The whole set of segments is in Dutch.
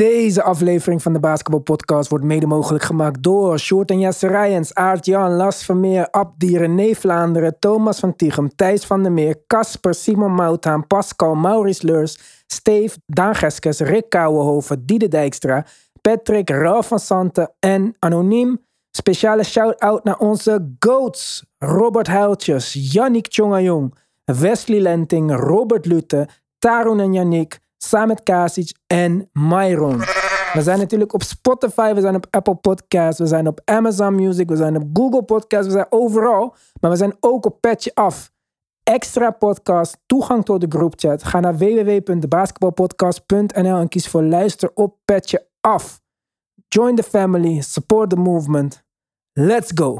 Deze aflevering van de Basketball Podcast wordt mede mogelijk gemaakt door Short en Jesse Rijens, Aart Jan, Las Vermeer, Abdi, René Vlaanderen, Thomas van Tichem, Thijs van der Meer, Casper, Simon Mouthaan, Pascal, Maurice Leurs, Steve, Daan Geskes, Rick Kouwenhoven, Diede Dijkstra, Patrick, Ralf van Santen en Anoniem. Speciale shout-out naar onze GOATs. Robert Huiltjes, Yannick Tjongajong, Wesley Lenting, Robert Lute, Tarun en Yannick, Samet Kasic en Myron. We zijn natuurlijk op Spotify, we zijn op Apple Podcasts, we zijn op Amazon Music, we zijn op Google Podcasts, we zijn overal. Maar we zijn ook op Petje Af. Extra podcast, toegang tot de groupchat. Ga naar www.basketballpodcast.nl en kies voor luister op Petje Af. Join the family, support the movement. Let's go!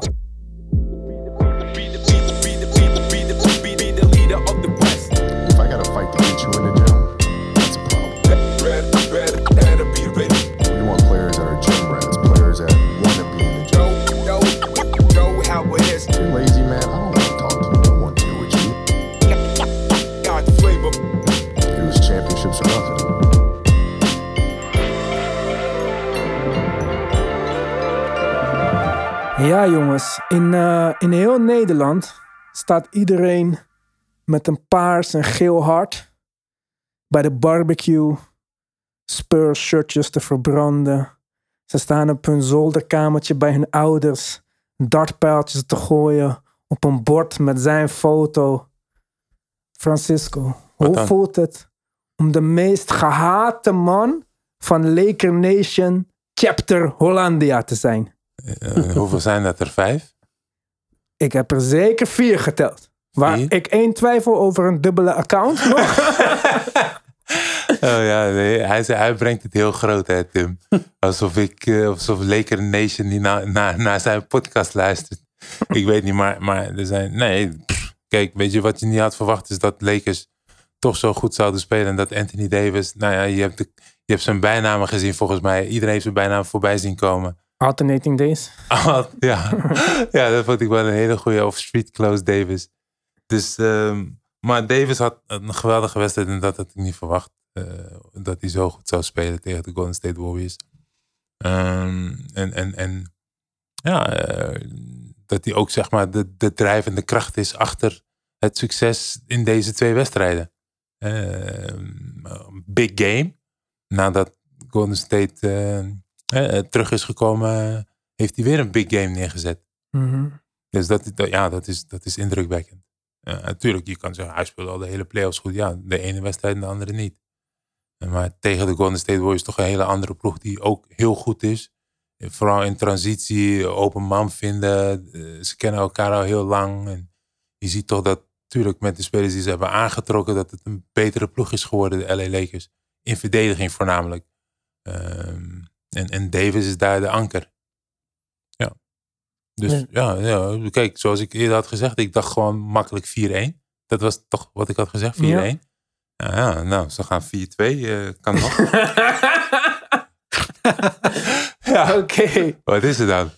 Ja, jongens. In, eh, in heel Nederland staat iedereen met een paars en geel hart bij de barbecue Spurs shirtjes te verbranden. Ze staan op hun zolderkamertje bij hun ouders dartpijltjes te gooien op een bord met zijn foto. Francisco, hoe voelt het om de meest gehate man van Laker Nation Chapter Hollandia te zijn? Eh, hoeveel zijn dat er? Vijf? Ik heb er zeker vier geteld. Waar Vier? ik één twijfel over een dubbele account nog. Oh ja, nee, hij, zei- hij brengt het heel groot, hè, Tim. Alsof ik, eh, alsof Laker Nation niet naar naar naar zijn podcast luistert. Ik weet niet, maar, maar er zijn. Nee, pff, kijk, weet je wat je niet had verwacht is dat Lakers toch zo goed zouden spelen. En dat Anthony Davis, nou ja, je hebt, de, je hebt zijn bijnamen gezien volgens mij. Iedereen heeft zijn bijnaam voorbij zien komen. Alternating days. Ah, ja. ja, dat vond ik wel een hele goede. Of Street Close Davis. Dus, ehm, maar Davis had een geweldige wedstrijd en dat had ik niet verwacht. eh, dat hij zo goed zou spelen tegen de Golden State Warriors. Ehm, en, en, en ja, eh, dat hij ook zeg maar de, de drijvende kracht is achter het succes in deze twee wedstrijden. Ehm, big game. Nadat Golden State eh, terug is gekomen, heeft hij weer een big game neergezet. Mhm. Dus dat, dat- ja, dat, is, dat is indrukwekkend. Natuurlijk, je kan zeggen, hij speelde al de hele playoffs goed. Ja, de ene wedstrijd en de andere niet. Maar tegen de Golden State Warriors toch een hele andere ploeg die ook heel goed is. Vooral in transitie, open man vinden. Eh, Ze kennen elkaar al heel lang. En je ziet toch dat, natuurlijk met de spelers die ze hebben aangetrokken, dat het een betere ploeg is geworden, de LA Lakers. In verdediging voornamelijk. Ehm, en, en Davis is daar de anker. Ja. Dus Ja. ja. Ja, kijk, zoals ik eerder had gezegd, ik dacht gewoon makkelijk 4-1. Dat was toch wat ik had gezegd, 4-1. Ja. Ja. Ja, nou, ze gaan 4-2, eh, kan nog. ja, Oké. wat is het dan?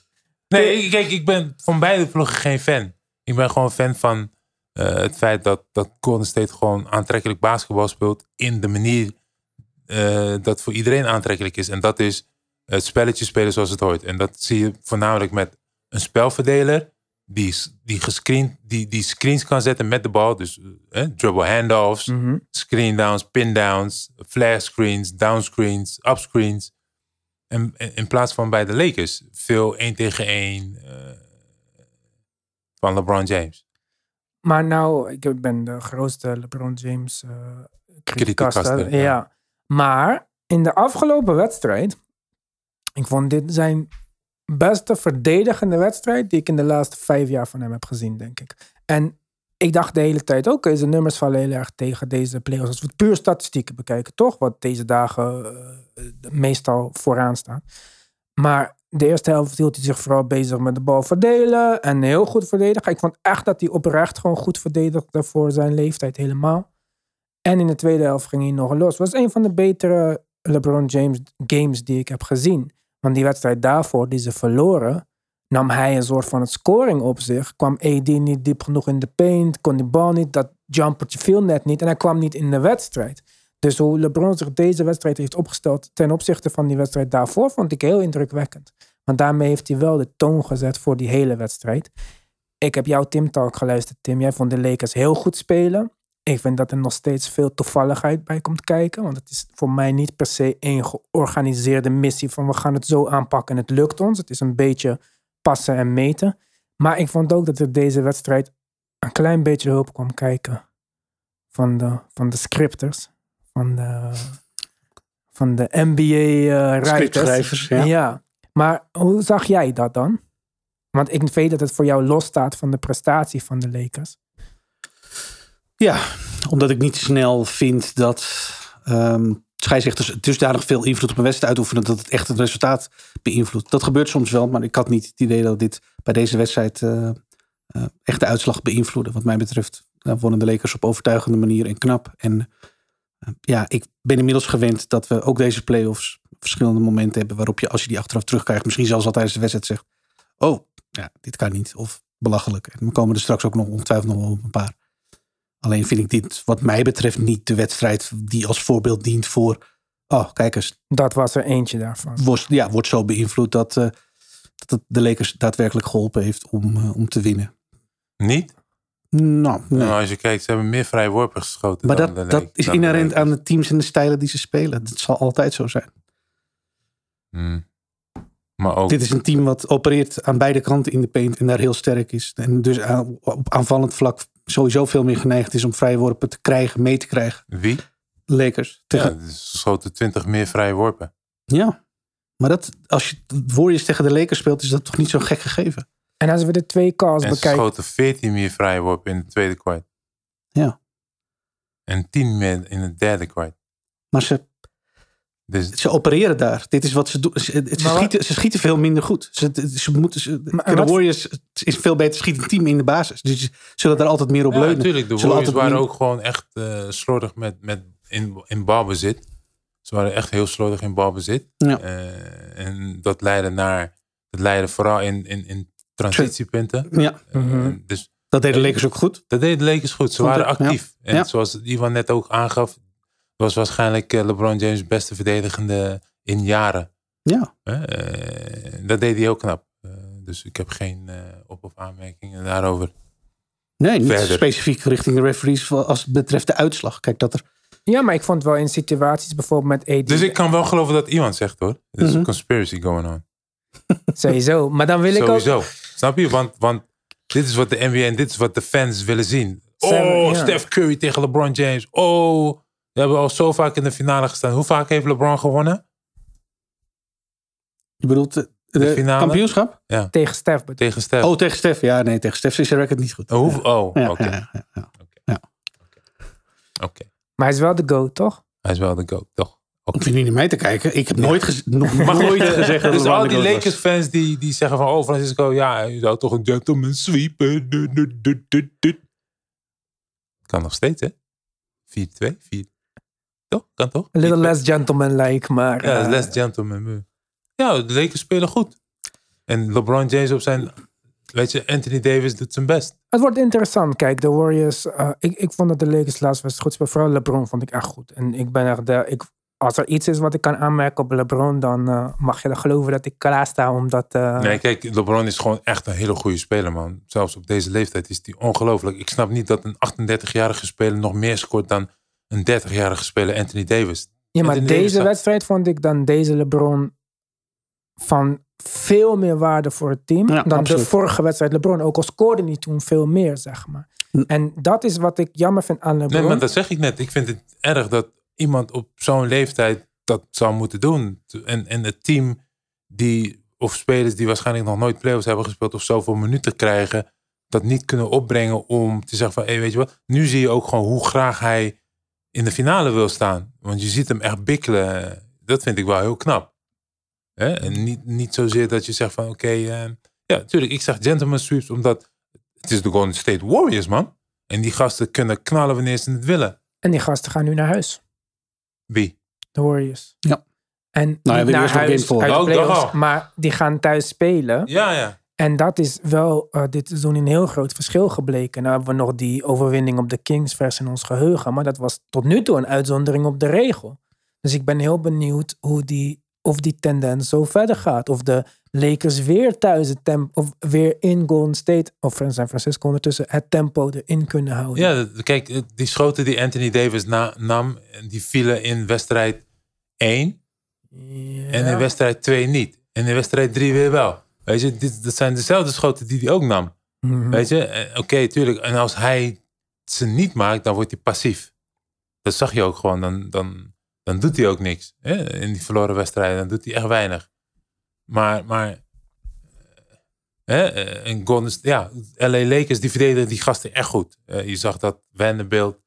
Nee, ik- kijk, ik ben van beide ploegen geen fan. Ik ben gewoon fan van eh, het feit dat, dat Golden State gewoon aantrekkelijk basketbal speelt in de manier eh, dat voor iedereen aantrekkelijk is. En dat is het spelletje spelen zoals het hoort. En dat zie je voornamelijk met een spelverdeler die, die, gescreend, die, die screens kan zetten met de bal. Dus eh, dribble handoffs, Mhm. screen downs, pin downs, flash screens, down screens, up screens. En en in plaats van bij de Lakers veel 1 tegen 1 van LeBron James. Maar nou, ik ben de grootste LeBron James uh. Ja. Maar in de afgelopen wedstrijd, ik vond dit zijn beste verdedigende wedstrijd die ik in de laatste vijf jaar van hem heb gezien, denk ik. En ik dacht de hele tijd, oké, zijn nummers vallen heel erg tegen deze players. Als we het puur statistieken bekijken, toch? Wat deze dagen eh, meestal vooraan staat. Maar de eerste helft hield hij zich vooral bezig met de bal verdelen. En heel goed verdedigen. Ik vond echt dat hij oprecht gewoon goed verdedigde voor zijn leeftijd helemaal. En in de tweede helft ging hij nog los. Het was een van de betere LeBron James games die ik heb gezien. Want die wedstrijd daarvoor, die ze verloren, nam hij een soort van het scoring op zich. Kwam AD niet diep genoeg in de paint, kon die bal niet, dat jumpertje viel net niet en hij kwam niet in de wedstrijd. Dus hoe LeBron zich deze wedstrijd heeft opgesteld ten opzichte van die wedstrijd daarvoor, vond ik heel indrukwekkend. Want daarmee heeft hij wel de toon gezet voor die hele wedstrijd. Ik heb jouw Tim Talk geluisterd, Tim. Jij vond de Lakers heel goed spelen. Ik vind dat er nog steeds veel toevalligheid bij komt kijken. Want het is voor mij niet per se een georganiseerde missie van we gaan het zo aanpakken en het lukt ons. Het is een beetje passen en meten. Maar ik vond ook dat er deze wedstrijd een klein beetje hulp kwam kijken van de, van de scripters, van de, van de NBA-writers. Scriptschrijvers, ja. maar hoe zag jij dat dan? Want ik weet dat het voor jou losstaat van de prestatie van de Lakers. Ja, omdat ik niet snel vind dat um, scheidsrechters dusdanig veel invloed op een wedstrijd uitoefenen dat het echt het resultaat beïnvloedt. Dat gebeurt soms wel, maar ik had niet het idee dat dit bij deze wedstrijd uh, uh, echt de uitslag beïnvloedde. Wat mij betreft uh, wonnen de Lakers op overtuigende manier en knap. En ja, ik ben inmiddels gewend dat we ook deze playoffs verschillende momenten hebben waarop je als je die achteraf terugkrijgt, misschien zelfs al tijdens de wedstrijd zegt, oh, ja, dit kan niet. Of belachelijk. En we komen er straks ook nog ongetwijfeld nog wel op een paar. Alleen vind ik dit, wat mij betreft, niet de wedstrijd die als voorbeeld dient voor. Oh, kijk eens. Dat was er eentje daarvan. Wordt, ja, wordt zo beïnvloed dat, uh, dat het de Lakers daadwerkelijk geholpen heeft om, uh, om te winnen. Niet? Nou, nee. nou, als je kijkt, ze hebben meer vrije worpen geschoten. Maar dan dat, de dat is dan inherent aan de teams en de stijlen die ze spelen. Dat zal altijd zo zijn. Hmm. Maar ook, Dit is een team wat opereert aan beide kanten in de paint en daar heel sterk is. En dus aan- op aanvallend vlak sowieso veel meer geneigd is om vrije worpen te krijgen, mee te krijgen. wie? Lakers. Ja, Tegen, dus ze schoten 20 meer vrije worpen. Ja, maar dat, als je Warriors tegen de Lakers speelt, is dat toch niet zo'n gek gegeven? En als we de twee calls En ze bekijken. schoten 14 meer vrije worpen in het tweede kwart. Ja. En 10 meer in het derde kwart. Maar ze, Dus ze opereren daar. Dit is wat ze doen. Ze, schieten, ze schieten veel minder goed. Ze, ze moeten, ze, Maar- de wat- Warriors is veel beter schietend team in de basis. Dus ze zullen daar altijd meer op ja, leunen. natuurlijk. De Zullen Warriors waren ook gewoon echt eh, slordig met, met in, in balbezit. Ze waren echt heel slordig in balbezit. Ja. Eh, en dat leidde naar, dat leidde vooral in, in, in transitiepunten. Ja, Eh, Mhm. dus dat deden de Lakers ook goed. dat deed de Lakers goed. Ze waren ik, ja. actief. En Ja. zoals Ivan net ook aangaf, was waarschijnlijk eh, LeBron James beste verdedigende in jaren. Ja? Eh, dat deed hij heel knap. Eh, dus ik heb geen eh, op- of aanmerkingen daarover. nee, niet Verder. specifiek richting de referees als het betreft de uitslag. Kijk, dat er Ja, maar ik vond wel in situaties bijvoorbeeld met AD. Dus ik kan wel geloven dat iemand zegt hoor. Er is Mhm. een conspiracy going on. Sowieso. Maar dan wil ik ook... Sowieso. Snap je? Want, want dit is wat de NBA en dit is wat de fans willen zien. Seven, oh. Steph Curry tegen LeBron James. Oh, we hebben al zo vaak in de finale gestaan. Hoe vaak heeft LeBron gewonnen? Je bedoelt de, de finale? kampioenschap? Tegen Stef Tegen Steph. Oh, tegen Stef. Ja, nee, tegen Stef is zijn record niet goed. Oh, oh, Ja, oké. ja, ja, ja. Oké. Maar hij is wel de GOAT, toch? Hij is wel de GOAT, toch? Oké. Hoef je niet naar mij te kijken. Ik heb nooit, gez- nog nooit goed, gezegd dat dus al die. Lakers fans die, die zeggen van... Oh, Francisco, ja, je zou toch een gentleman sweepen. Du- du- du- du- du. Kan nog steeds, hè? 4-2, 4. Toch? Kan toch? A little 4-2. less gentleman-like, maar... Ja, eh, less gentleman. Ja, de Lakers spelen goed. En LeBron James op zijn... Weet je, Anthony Davis doet zijn best. Het wordt interessant. Kijk, de Warriors... eh, ik, ik vond dat de Lakers laatst was goed. Vooral LeBron vond ik echt goed. En ik ben echt... De, ik, als er iets is wat ik kan aanmerken op LeBron... dan eh, mag je dan geloven dat ik klaar sta om dat... eh, Nee, kijk, LeBron is gewoon echt een hele goede speler, man. Zelfs op deze leeftijd is hij ongelooflijk. Ik snap niet dat een 38-jarige speler nog meer scoort dan een 30-jarige speler, Anthony Davis. Ja, maar Anthony deze wedstrijd vond ik dan deze LeBron van veel meer waarde voor het team Ja, dan absoluut. de vorige wedstrijd. LeBron, ook al scoorde hij toen veel meer, zeg maar. En dat is wat ik jammer vind aan LeBron. Nee, maar dat zeg ik net. Ik vind het erg dat iemand op zo'n leeftijd dat zou moeten doen. En, en het team die, of spelers die waarschijnlijk nog nooit playoffs hebben gespeeld of zoveel minuten krijgen, dat niet kunnen opbrengen om te zeggen van, hé, weet je wat, nu zie je ook gewoon hoe graag hij in de finale wil staan. Want je ziet hem echt bikkelen. Dat vind ik wel heel knap. Hè? En niet, niet zozeer dat je zegt van, oké, eh, ja, natuurlijk, ik zeg gentleman sweeps, omdat het is de Golden State Warriors, man. En die gasten kunnen knallen wanneer ze het willen. En die gasten gaan nu naar huis. Wie? De Warriors. Ja. En Nou ja, naar huis uit de Oh, playoffs, maar die gaan thuis spelen. Ja, ja. En dat is wel eh, dit seizoen een heel groot verschil gebleken. Nou hebben we nog die overwinning op de Kings vers in ons geheugen. Maar dat was tot nu toe een uitzondering op de regel. Dus ik ben heel benieuwd hoe die, of die tendens zo verder gaat. Of de Lakers weer thuis het tempo, of weer in Golden State, of in San Francisco ondertussen, het tempo erin kunnen houden. Ja, kijk, eh, die schoten die Anthony Davis na, nam, die vielen in wedstrijd 1 en in wedstrijd 2 niet. En in wedstrijd 3 weer wel. Weet je, dit, dat zijn dezelfde schoten die hij ook nam. Mhm. Weet je, Eh, oké, tuurlijk. En als hij ze niet maakt, dan wordt hij passief. Dat zag je ook gewoon. Dan, dan, dan doet hij ook niks. Hè? In die verloren wedstrijden, dan doet hij echt weinig. Maar, maar eh, hè? eh, State- ja, LA Lakers, die verdedigen die gasten echt goed. Je zag dat Vanderbilt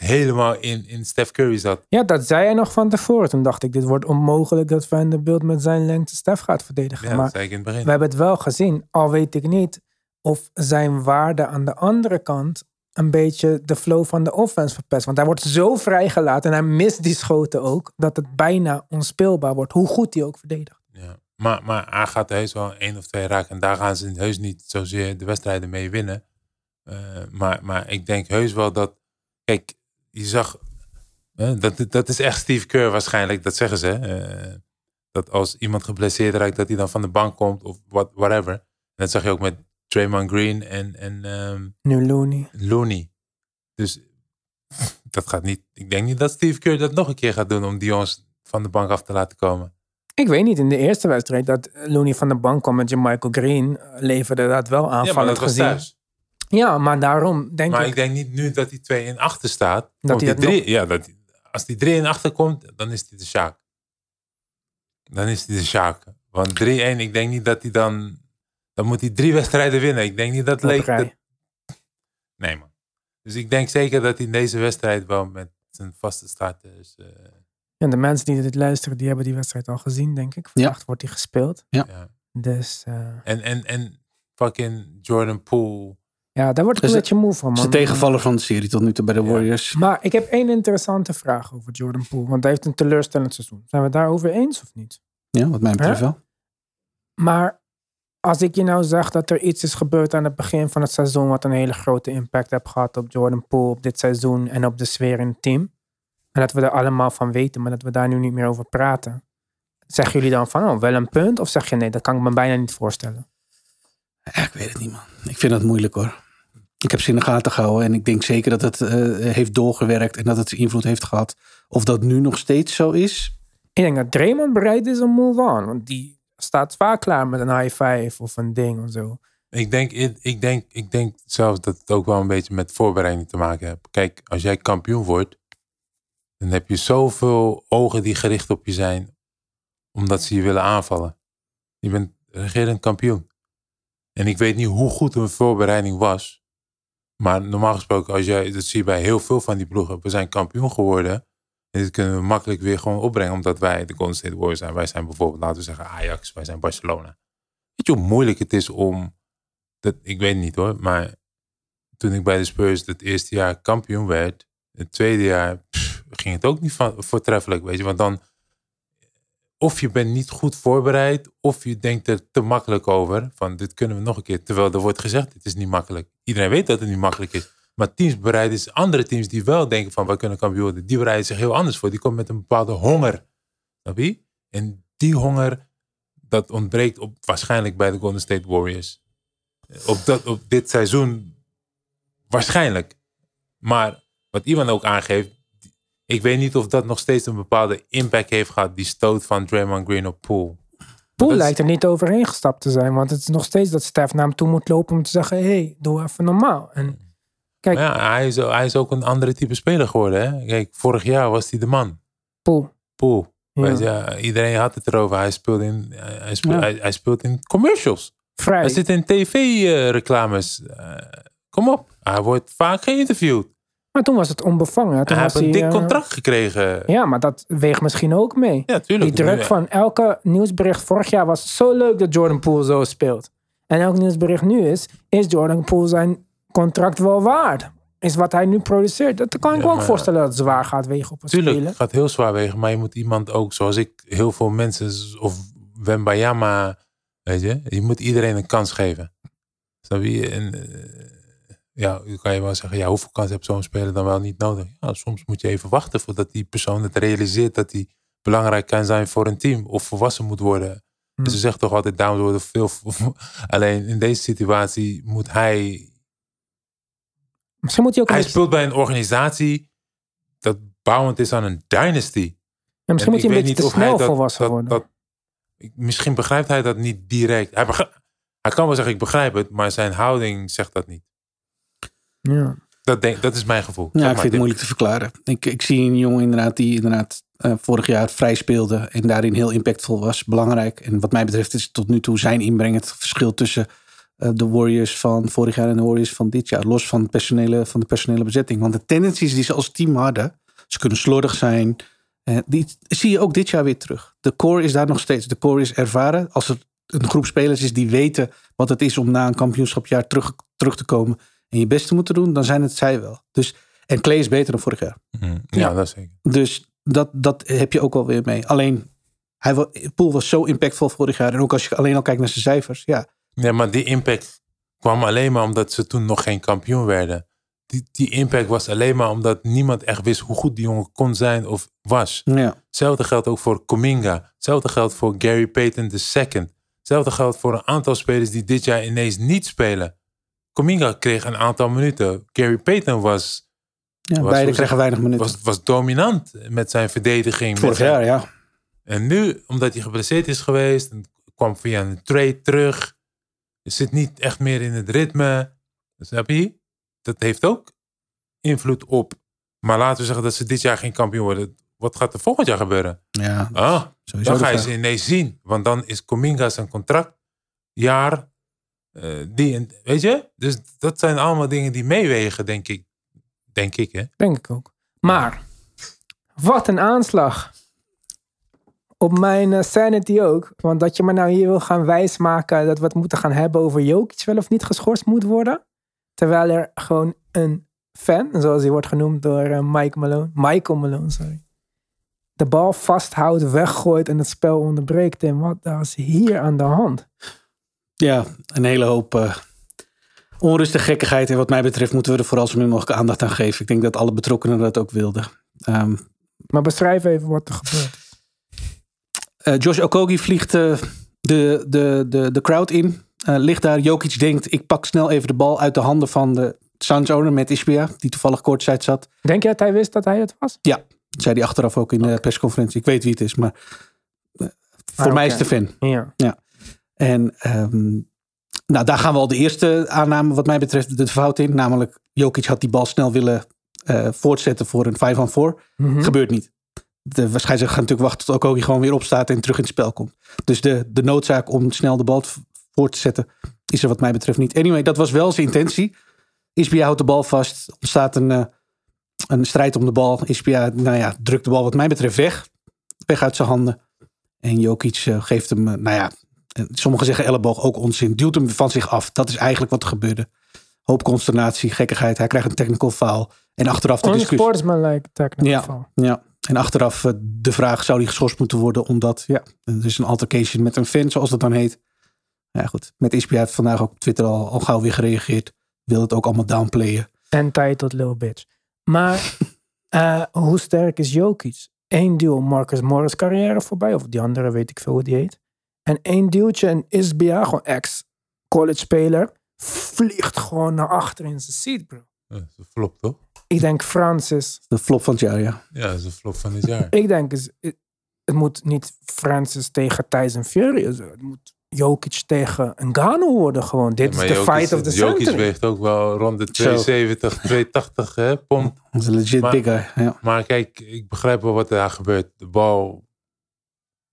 echt, helemaal in, in Steph Curry zat. Ja, dat zei hij nog van tevoren. Toen dacht ik, dit wordt onmogelijk dat Vanderbilt met zijn lengte Stef gaat verdedigen. Ja, maar dat zei ik in het begin. we hebben het wel gezien. Al weet ik niet of zijn waarde aan de andere kant een beetje de flow van de offense verpest. Want hij wordt zo vrijgelaten en hij mist die schoten ook, dat het bijna onspeelbaar wordt, hoe goed hij ook verdedigt. Ja. Maar, maar hij gaat heus wel één of twee raken. En daar gaan ze heus niet zozeer de wedstrijden mee winnen. Eh, maar, maar ik denk heus wel dat... Kijk, je zag... dat, dat is echt Steve Kerr waarschijnlijk. Dat zeggen ze. eh, dat als iemand geblesseerd raakt, dat hij dan van de bank komt. Of what, whatever. En dat zag je ook met Draymond Green en, en ehm, Nu Looney. Looney. Dus dat gaat niet... Ik denk niet dat Steve Kerr dat nog een keer gaat doen... om die jongens van de bank af te laten komen. Ik weet niet, in de eerste wedstrijd dat Looney van de bank kwam met Michael Green, leverde dat wel Ja, maar aanvallend dat was gezien. thuis. Ja, maar daarom denk Maar ik, ik denk niet nu dat die 2 in achter staat. Dat hij drie, ja, dat, als die 3 in achter komt, dan is hij de Sjaak. Dan is hij de Sjaak. Want 3-1, ik denk niet dat hij dan... Dan moet hij drie wedstrijden winnen. Ik denk niet dat leek... dat- nee, man. Dus ik denk zeker dat hij in deze wedstrijd wel met zijn vaste starters... eh, Ja, de mensen die dit luisteren, die hebben die wedstrijd al gezien, denk ik. Vannacht wordt die gespeeld. ja. Dus eh, En, en, en fucking Jordan Poole. Ja, daar word ik een beetje moe van, Dat is man. de tegenvaller van de serie tot nu toe bij de Ja. Warriors. Maar ik heb één interessante vraag over Jordan Poole. Want hij heeft een teleurstellend seizoen. Zijn we het daarover eens of niet? Ja, wat mij betreft Hè? wel. Maar als ik je nou zeg dat er iets is gebeurd aan het begin van het seizoen... wat een hele grote impact heeft gehad op Jordan Poole, op dit seizoen... en op de sfeer in het team. En dat we er allemaal van weten, maar dat we daar nu niet meer over praten. Zeggen jullie dan van, oh, wel een punt? Of zeg je nee, dat kan ik me bijna niet voorstellen? Ja, ik weet het niet, man. Ik vind het moeilijk hoor. Ik heb ze in de gaten gehouden en ik denk zeker dat het eh, heeft doorgewerkt en dat het invloed heeft gehad. Of dat nu nog steeds zo is. Ik denk dat Draymond bereid is om move on. Want die staat vaak klaar met een high five of een ding of zo. Ik denk, ik, denk, ik denk zelfs dat het ook wel een beetje met voorbereiding te maken heeft. Kijk, als jij kampioen wordt, dan heb je zoveel ogen die gericht op je zijn, omdat ze je willen aanvallen. Je bent regerend kampioen. En ik weet niet hoe goed een voorbereiding was. Maar normaal gesproken, als jij, dat zie je bij heel veel van die ploegen. We zijn kampioen geworden. En dit kunnen we makkelijk weer gewoon opbrengen. Omdat wij de Golden State Warriors zijn. Wij zijn bijvoorbeeld, laten we zeggen, Ajax. Wij zijn Barcelona. Weet je hoe moeilijk het is om... Dat, ik weet niet hoor, maar toen ik bij de Spurs het eerste jaar kampioen werd. Het tweede jaar ging het ook niet van, voortreffelijk, weet je. Want dan, of je bent niet goed voorbereid, of je denkt er te makkelijk over. Van dit kunnen we nog een keer. Terwijl er wordt gezegd, het is niet makkelijk. Iedereen weet dat het niet makkelijk is. Maar teams bereiden zich, andere teams die wel denken van wij kunnen kampioen worden, die bereiden zich heel anders voor. Die komen met een bepaalde honger. Snap je? En die honger, dat ontbreekt op, waarschijnlijk bij de Golden State Warriors. Op, dat, op dit seizoen waarschijnlijk. Maar wat Ivan ook aangeeft, ik weet niet of dat nog steeds een bepaalde impact heeft gehad, die stoot van Draymond Green op Poole. Poel is- lijkt er niet overheen gestapt te zijn. Want het is nog steeds dat Stef naar hem toe moet lopen om te zeggen... hé, hey, doe even normaal. En kijk, Maar ja, hij is, hij is ook een andere type speler geworden. Hè? Kijk, vorig jaar was hij de man. Poel. Poole. Ja. Iedereen had het erover. Hij speelt in, hij speelt, Ja. hij, hij speelt in commercials. Vrij. Hij zit in tv-reclames. Eh, kom op. Hij wordt vaak geïnterviewd. Maar toen was het onbevangen. Toen hij heeft een dik eh, contract gekregen. Ja, maar dat weegt misschien ook mee. Ja, tuurlijk. Die druk Ja. van elke nieuwsbericht vorig jaar was zo leuk dat Jordan Poole zo speelt. En elk nieuwsbericht nu is, is Jordan Poole zijn contract wel waard? Is wat hij nu produceert. Dat kan ik Ja, me ook maar- voorstellen dat het zwaar gaat wegen op een Tuurlijk, speler. het gaat heel zwaar wegen. Maar je moet iemand ook, zoals ik, heel veel mensen, of Wembayama, Weet je? Je moet iedereen een kans geven. Snap je? En, eh, ja, dan kan je wel zeggen, ja, hoeveel kans heeft zo'n speler dan wel niet nodig? Ja, soms moet je even wachten voordat die persoon het realiseert dat hij belangrijk kan zijn voor een team of volwassen moet worden. Hm. Dus ze zegt toch altijd, dames worden veel. Alleen in deze situatie moet hij. Misschien moet hij ook Hij speelt bij een organisatie dat bouwend is aan een dynasty. ja, misschien En moet hij een beetje te snel volwassen dat- worden. dat- misschien begrijpt hij dat niet direct. Hij, begrijpt- hij kan wel zeggen, ik begrijp het, maar zijn houding zegt dat niet. Ja. Dat, denk, dat is mijn gevoel. Ja, Zeg ik maar, vind het moeilijk te verklaren. Ik, ik zie een jongen inderdaad die inderdaad eh, vorig jaar vrij speelde en daarin heel impactvol was. Belangrijk. En wat mij betreft is tot nu toe zijn inbreng het verschil tussen eh, de Warriors van vorig jaar en de Warriors van dit jaar. Los van, het personele, van de personele bezetting. Want de tendencies die ze als team hadden, ze kunnen slordig zijn. eh, die zie je ook dit jaar weer terug. De core is daar nog steeds. De core is ervaren. Als er een groep spelers is die weten wat het is om na een kampioenschapjaar terug, terug te komen en je best te moeten doen, dan zijn het zij wel. Dus, en Clay is beter dan vorig jaar. Mhm. Ja, Ja. dat zeker. Dus dat, dat heb je ook wel weer mee. Alleen, hij, Poel was zo impactvol vorig jaar. En ook als je alleen al kijkt naar zijn cijfers. Ja, Ja, maar die impact kwam alleen maar omdat ze toen nog geen kampioen werden. Die, die impact was alleen maar omdat niemand echt wist hoe goed die jongen kon zijn of was. ja. Hetzelfde geldt ook voor Cominga. Hetzelfde geldt voor Gary Payton II. Hetzelfde geldt voor een aantal spelers die dit jaar ineens niet spelen. Cominga kreeg een aantal minuten. Gary Payton was, ja Was- beide krijgen weinig minuten. was, was dominant met zijn verdediging. vorig jaar, ja. En nu, omdat hij geblesseerd is geweest, en kwam via een trade terug. Zit niet echt meer in het ritme. Snap je? Dat heeft ook invloed op. Maar laten we zeggen dat ze dit jaar geen kampioen worden. Wat gaat er volgend jaar gebeuren? Ja, Ah, sowieso. dan ga je ze ineens zien. Want dan is Cominga zijn contractjaar. Eh die, weet je? Dus dat zijn allemaal dingen die meewegen, denk ik. Denk ik, hè? Denk ik ook. Maar, wat een aanslag. Op mijn eh, sanity ook. Want dat je me nou hier wil gaan wijsmaken dat we het moeten gaan hebben over Jokic wel of niet geschorst moet worden. Terwijl er gewoon een fan, zoals hij wordt genoemd door eh, Mike Malone, Michael Malone, sorry. De bal vasthoudt, weggooit en het spel onderbreekt. En wat is hier aan de hand? Ja, een hele hoop eh onrust en gekkigheid. En wat mij betreft moeten we er vooral zo min mogelijk aandacht aan geven. Ik denk dat alle betrokkenen dat ook wilden. Ehm, Maar beschrijf even wat er gebeurt. Eh, Josh Okogie vliegt eh, de, de, de, de crowd in. Ligt daar. Jokic denkt, ik pak snel even de bal uit de handen van de Suns owner met Ishbia. Die toevallig courtside zat. Denk je dat hij wist dat hij het was? Ja, dat zei hij achteraf ook in de persconferentie. Ik weet wie het is, maar voor Ah, mij is het de fan. Ja. En ehm, nou, daar gaan we al de eerste aanname wat mij betreft de fout in. Namelijk, Jokic had die bal snel willen eh, voortzetten voor een 5 on 4. Mhm. Gebeurt niet. De waarschijnlijk gaan natuurlijk wachten tot Okogie gewoon weer opstaat en terug in het spel komt. Dus de, de noodzaak om snel de bal te- voor te zetten is er wat mij betreft niet. Anyway, dat was wel zijn intentie. Isbia houdt de bal vast. Ontstaat een, eh, een strijd om de bal. Isbia, nou ja, drukt de bal wat mij betreft weg. Weg uit zijn handen. En Jokic eh, geeft hem, nou ja, sommigen zeggen elleboog, ook onzin. Duwt hem van zich af. Dat is eigenlijk wat er gebeurde. Hoop consternatie, gekkigheid. Hij krijgt een technical foul. En achteraf de discussie. Unsportsmanlike technical Ja. foul. Ja, en achteraf eh, de vraag: zou die geschorst moeten worden? Omdat ja, er is een altercation met een fan, zoals dat dan heet. Ja, goed. Met Ispia heeft vandaag ook op Twitter al, al gauw weer gereageerd. Wil het ook allemaal downplayen. Entitled little bitch. Maar eh, hoe sterk is Jokic? Eén duel Marcus Morris carrière voorbij. Of die andere weet ik veel hoe die heet. En één duwtje en Isbia, gewoon ex-college speler. Vliegt gewoon naar achter in zijn seat, bro. Dat is een flop, toch? Ik denk Francis. De flop van het jaar, ja. Ja, dat is een flop van dit jaar. Ik denk, is, het moet niet Francis tegen Tyson Fury. Het moet Jokic tegen Ngannou worden gewoon. Dit is de Jokic- fight of the Jokic century. weegt ook wel rond de Zo. 270, 280 hè, pond. Dat is een legit Maar- big guy. Ja. Maar kijk, ik begrijp wel wat er daar gebeurt. De bal,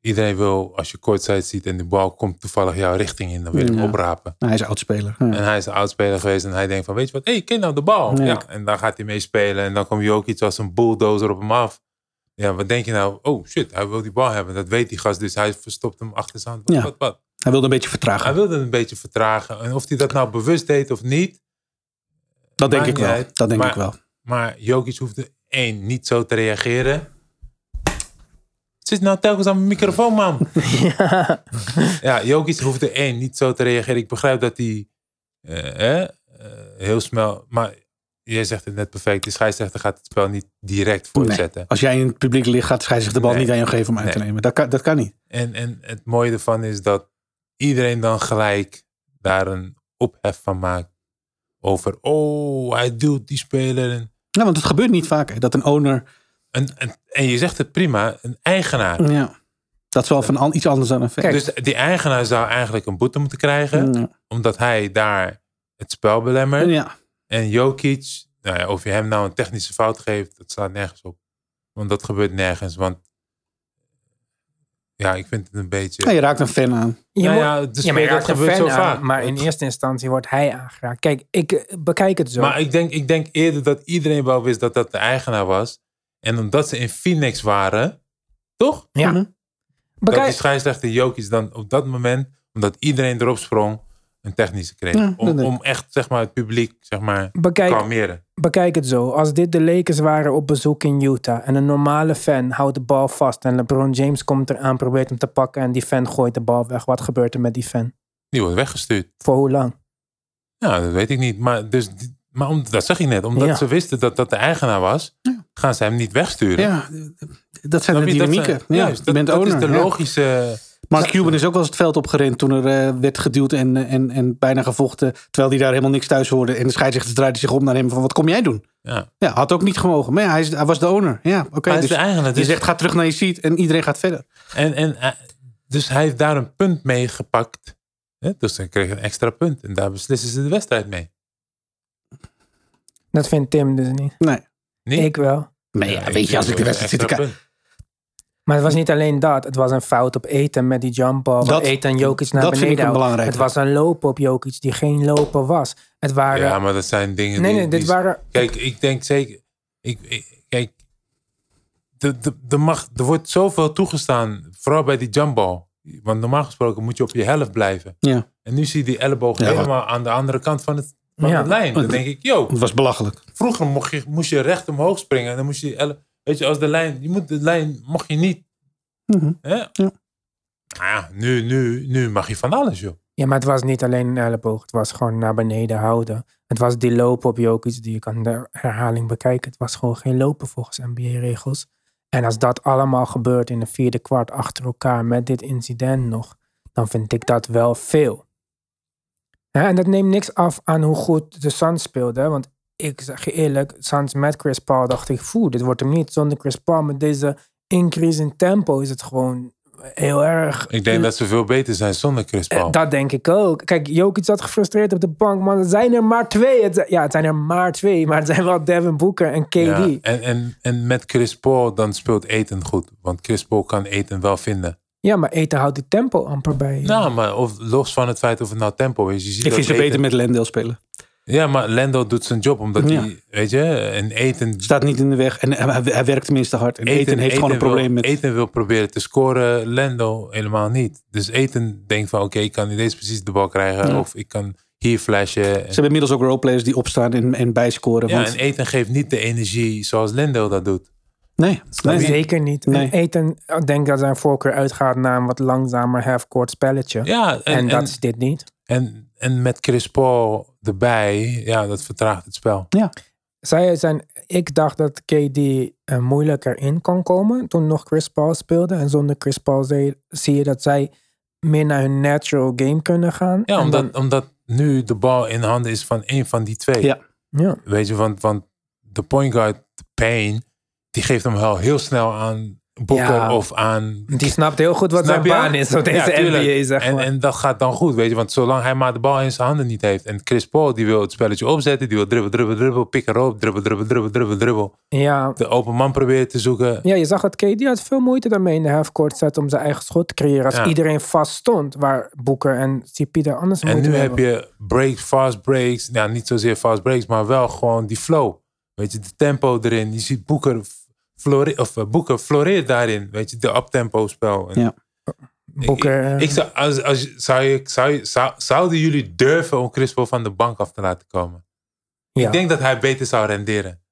iedereen wil, als je kortzijde ziet en de bal komt toevallig jouw richting in, dan wil je hem oprapen. Nou, hij is oudspeler. Ja. En hij is een oudspeler geweest en hij denkt van, weet je wat, hé, hey, ken nou de bal. Ja. Ja. En dan gaat hij mee spelen en dan komt Jokic als een bulldozer op hem af. Ja, wat denk je nou? Oh shit, hij wil die bal hebben. Dat weet die gast, dus hij verstopt hem achter zijn hand. Wat, Ja. wat, wat? Hij wilde een beetje vertragen. Hij wilde een beetje vertragen. En of hij dat nou bewust deed of niet, dat denk ik wel. uit. Dat denk Maar- ik wel. Maar Jokic hoefde één, niet zo te reageren. Zit nou telkens aan mijn microfoon, man. Ja. Ja, Jokic hoefde één niet zo te reageren. Ik begrijp dat hij eh, hè, eh, heel snel... Maar jij zegt het net perfect. De scheidsrechter gaat het spel niet direct voortzetten. Als jij in het publiek ligt, gaat de scheidsrechter de bal Nee. niet aan jou geven om uit te nemen. Dat kan, dat kan niet. En, en het mooie ervan is dat iedereen dan gelijk daar een ophef van maakt. Over, oh, hij duwt die speler. En, Ja, want het gebeurt niet vaak hè, dat een owner... en, en, en je zegt het prima, een eigenaar. Ja, dat is wel van an- iets anders dan een fan. Kijk, Dus die eigenaar zou eigenlijk een boete moeten krijgen. ja. Omdat hij daar het spel belemmert. ja. En Jokic, nou ja, of je hem nou een technische fout geeft, dat slaat nergens op. Want dat gebeurt nergens. Want ja, ik vind het een beetje. Ja, je raakt een fan aan. Je Nou ja, dus ja, maar je dat gebeurt fan zo aan, vaak. Maar in eerste instantie wordt hij aangeraakt. Kijk, ik eh, bekijk het zo. Maar ik denk, ik denk eerder dat iedereen wel wist dat dat de eigenaar was. En omdat ze in Phoenix waren, toch? ja. Mhm. Dat die scheidsrechter Jokic dan op dat moment, omdat iedereen erop sprong, een technische kreeg. Ja, om, echt zeg maar, het publiek zeg maar, te kalmeren. bekijk het zo. Als dit de Lakers waren op bezoek in Utah en een normale fan houdt de bal vast en LeBron James komt eraan, probeert hem te pakken en die fan gooit de bal weg. Wat gebeurt er met die fan? Die wordt weggestuurd. Voor hoe lang? Ja, dat weet ik niet. Maar, dus, maar om, dat zeg ik net. Omdat Ja. ze wisten dat dat de eigenaar was, gaan ze hem niet wegsturen. Ja, dat zijn de je? Dat dynamieken. zijn- ja, je dat, bent dat owner. is de ja. logische... Mark Cuban is ook wel eens het veld opgerend toen er eh, werd geduwd en, en, en bijna gevochten. Terwijl hij daar helemaal niks thuis hoorde. En de scheidsrechter draaide zich om naar hem van wat kom jij doen? Ja. Ja, had ook niet gemogen. Maar ja, hij, is, hij was de owner. Ja, oké. Hij is dus de eigenaar. je Dus, zegt ga terug naar je seat en iedereen gaat verder. en, en, eh, dus hij heeft daar een punt mee gepakt. Hè? Dus dan kreeg hij een extra punt. En daar beslissen ze de wedstrijd mee. Dat vindt Tim dus niet. Nee. Nee? Ik wel. Maar ja, weet je, als ik de wedstrijd zit te kijken. Maar het was niet alleen dat. Het was een fout op Eten met die jumpball. Dat- Dat, Eten Jokic naar dat vind ik beneden houdt. belangrijke. Het was een lopen op Jokic die geen lopen was. Het waren... Ja, maar dat zijn dingen nee, die... nee, dit die- waren... Kijk, ik denk zeker... Ik, ik- kijk, de, de, de mag, er wordt zoveel toegestaan. Vooral bij die jumpball. Want normaal gesproken moet je op je helft blijven. Ja, En nu zie je die elleboog Ja. helemaal aan de andere kant van, het, van Ja. de lijn. Dan denk ik, yo, het was belachelijk. vroeger mocht je, moest je recht omhoog springen. En dan moest je, weet je, als de lijn, je moet de lijn, mocht je niet. Hè? Ja. Nou nu, nu, nu mag je van alles, joh. Ja, maar het was niet alleen een elleboog. Het was gewoon naar beneden houden. Het was die lopen op Jokic die je kan de herhaling bekijken. Het was gewoon geen lopen volgens NBA-regels. En als dat allemaal gebeurt in de vierde kwart achter elkaar met dit incident nog, dan vind ik dat wel veel. Ja, en dat neemt niks af aan hoe goed de Suns speelden. Want ik zeg je eerlijk, Suns met Chris Paul dacht ik, voel, dit wordt hem niet. Zonder Chris Paul met deze increase in tempo is het gewoon heel erg Ik denk dat ze veel beter zijn zonder Chris eh, Paul. Dat denk ik ook. Kijk, Jokic zat gefrustreerd op de bank, maar er zijn er maar twee. Het, ja, het zijn er maar twee, maar het zijn wel Devin Booker en KD. Ja, en, en, en met Chris Paul, dan speelt Eten goed. Want Chris Paul kan Eten wel vinden. Ja, maar Eten houdt die tempo amper bij. Nou, maar of, los van het feit of het nou tempo is. Je ziet Ik vind ze beter met Lendale spelen. Ja, maar Lendo doet zijn job. Omdat Ja. hij, weet je, en Eten... Staat niet in de weg en hij, hij werkt tenminste hard. En Eten, heeft gewoon een wil- probleem met... Eten wil proberen te scoren, Lendo helemaal niet. Dus Eten denkt van, oké, ik kan in deze precies de bal krijgen. Ja. Of ik kan hier flashen. Ze hebben inmiddels ook roleplayers die opstaan en, en bijscoren. Ja, want, en Eten geeft niet de energie zoals Lendo dat doet. Nee, nee. Zeker niet. Nee. Eten, ik denk dat zijn voorkeur uitgaat naar een wat langzamer half-court spelletje. Ja, en, en, en, dat is dit niet. en, en met Chris Paul erbij, ja, dat vertraagt het spel. Zij zijn, ik dacht dat KD er moeilijker in kon komen toen nog Chris Paul speelde. En zonder Chris Paul zie, zie je dat zij meer naar hun natural game kunnen gaan. Ja, En omdat, dan- omdat nu de bal in handen is van één van die twee. Ja. ja. Weet je, want, want de point guard, Payne, die geeft hem wel heel snel aan Booker Ja. of aan... Die snapt heel goed wat zijn je? baan is op deze Ja. NBA, zeg en, maar. en dat gaat dan goed, weet je. Want zolang hij maar de bal in zijn handen niet heeft. En Chris Paul, die wil het spelletje opzetten. Die wil dribbel, dribbel, dribbel, pick and roll, dribbel, dribbel, dribbel, dribbel, dribbel. ja. De open man proberen te zoeken. ja, je zag dat KD had veel moeite daarmee in de halfcourt set om zijn eigen schot te creëren. Als Ja. iedereen vast stond, waar Boeker en CP daar anders En moeite nu mee heb je breaks, fast breaks. Nou, niet zozeer fast breaks, maar wel gewoon die flow. Weet je, de tempo erin. Je ziet Boeker, flore of, eh, Boeker floreert daarin. Weet je, de uptempo spel. En Ja. Boeker, Ik, eh, ik zou, als, als, zou je, zou je, zou, zouden jullie durven om Chris Paul van de bank af te laten komen? ja. Ik denk dat hij beter zou renderen.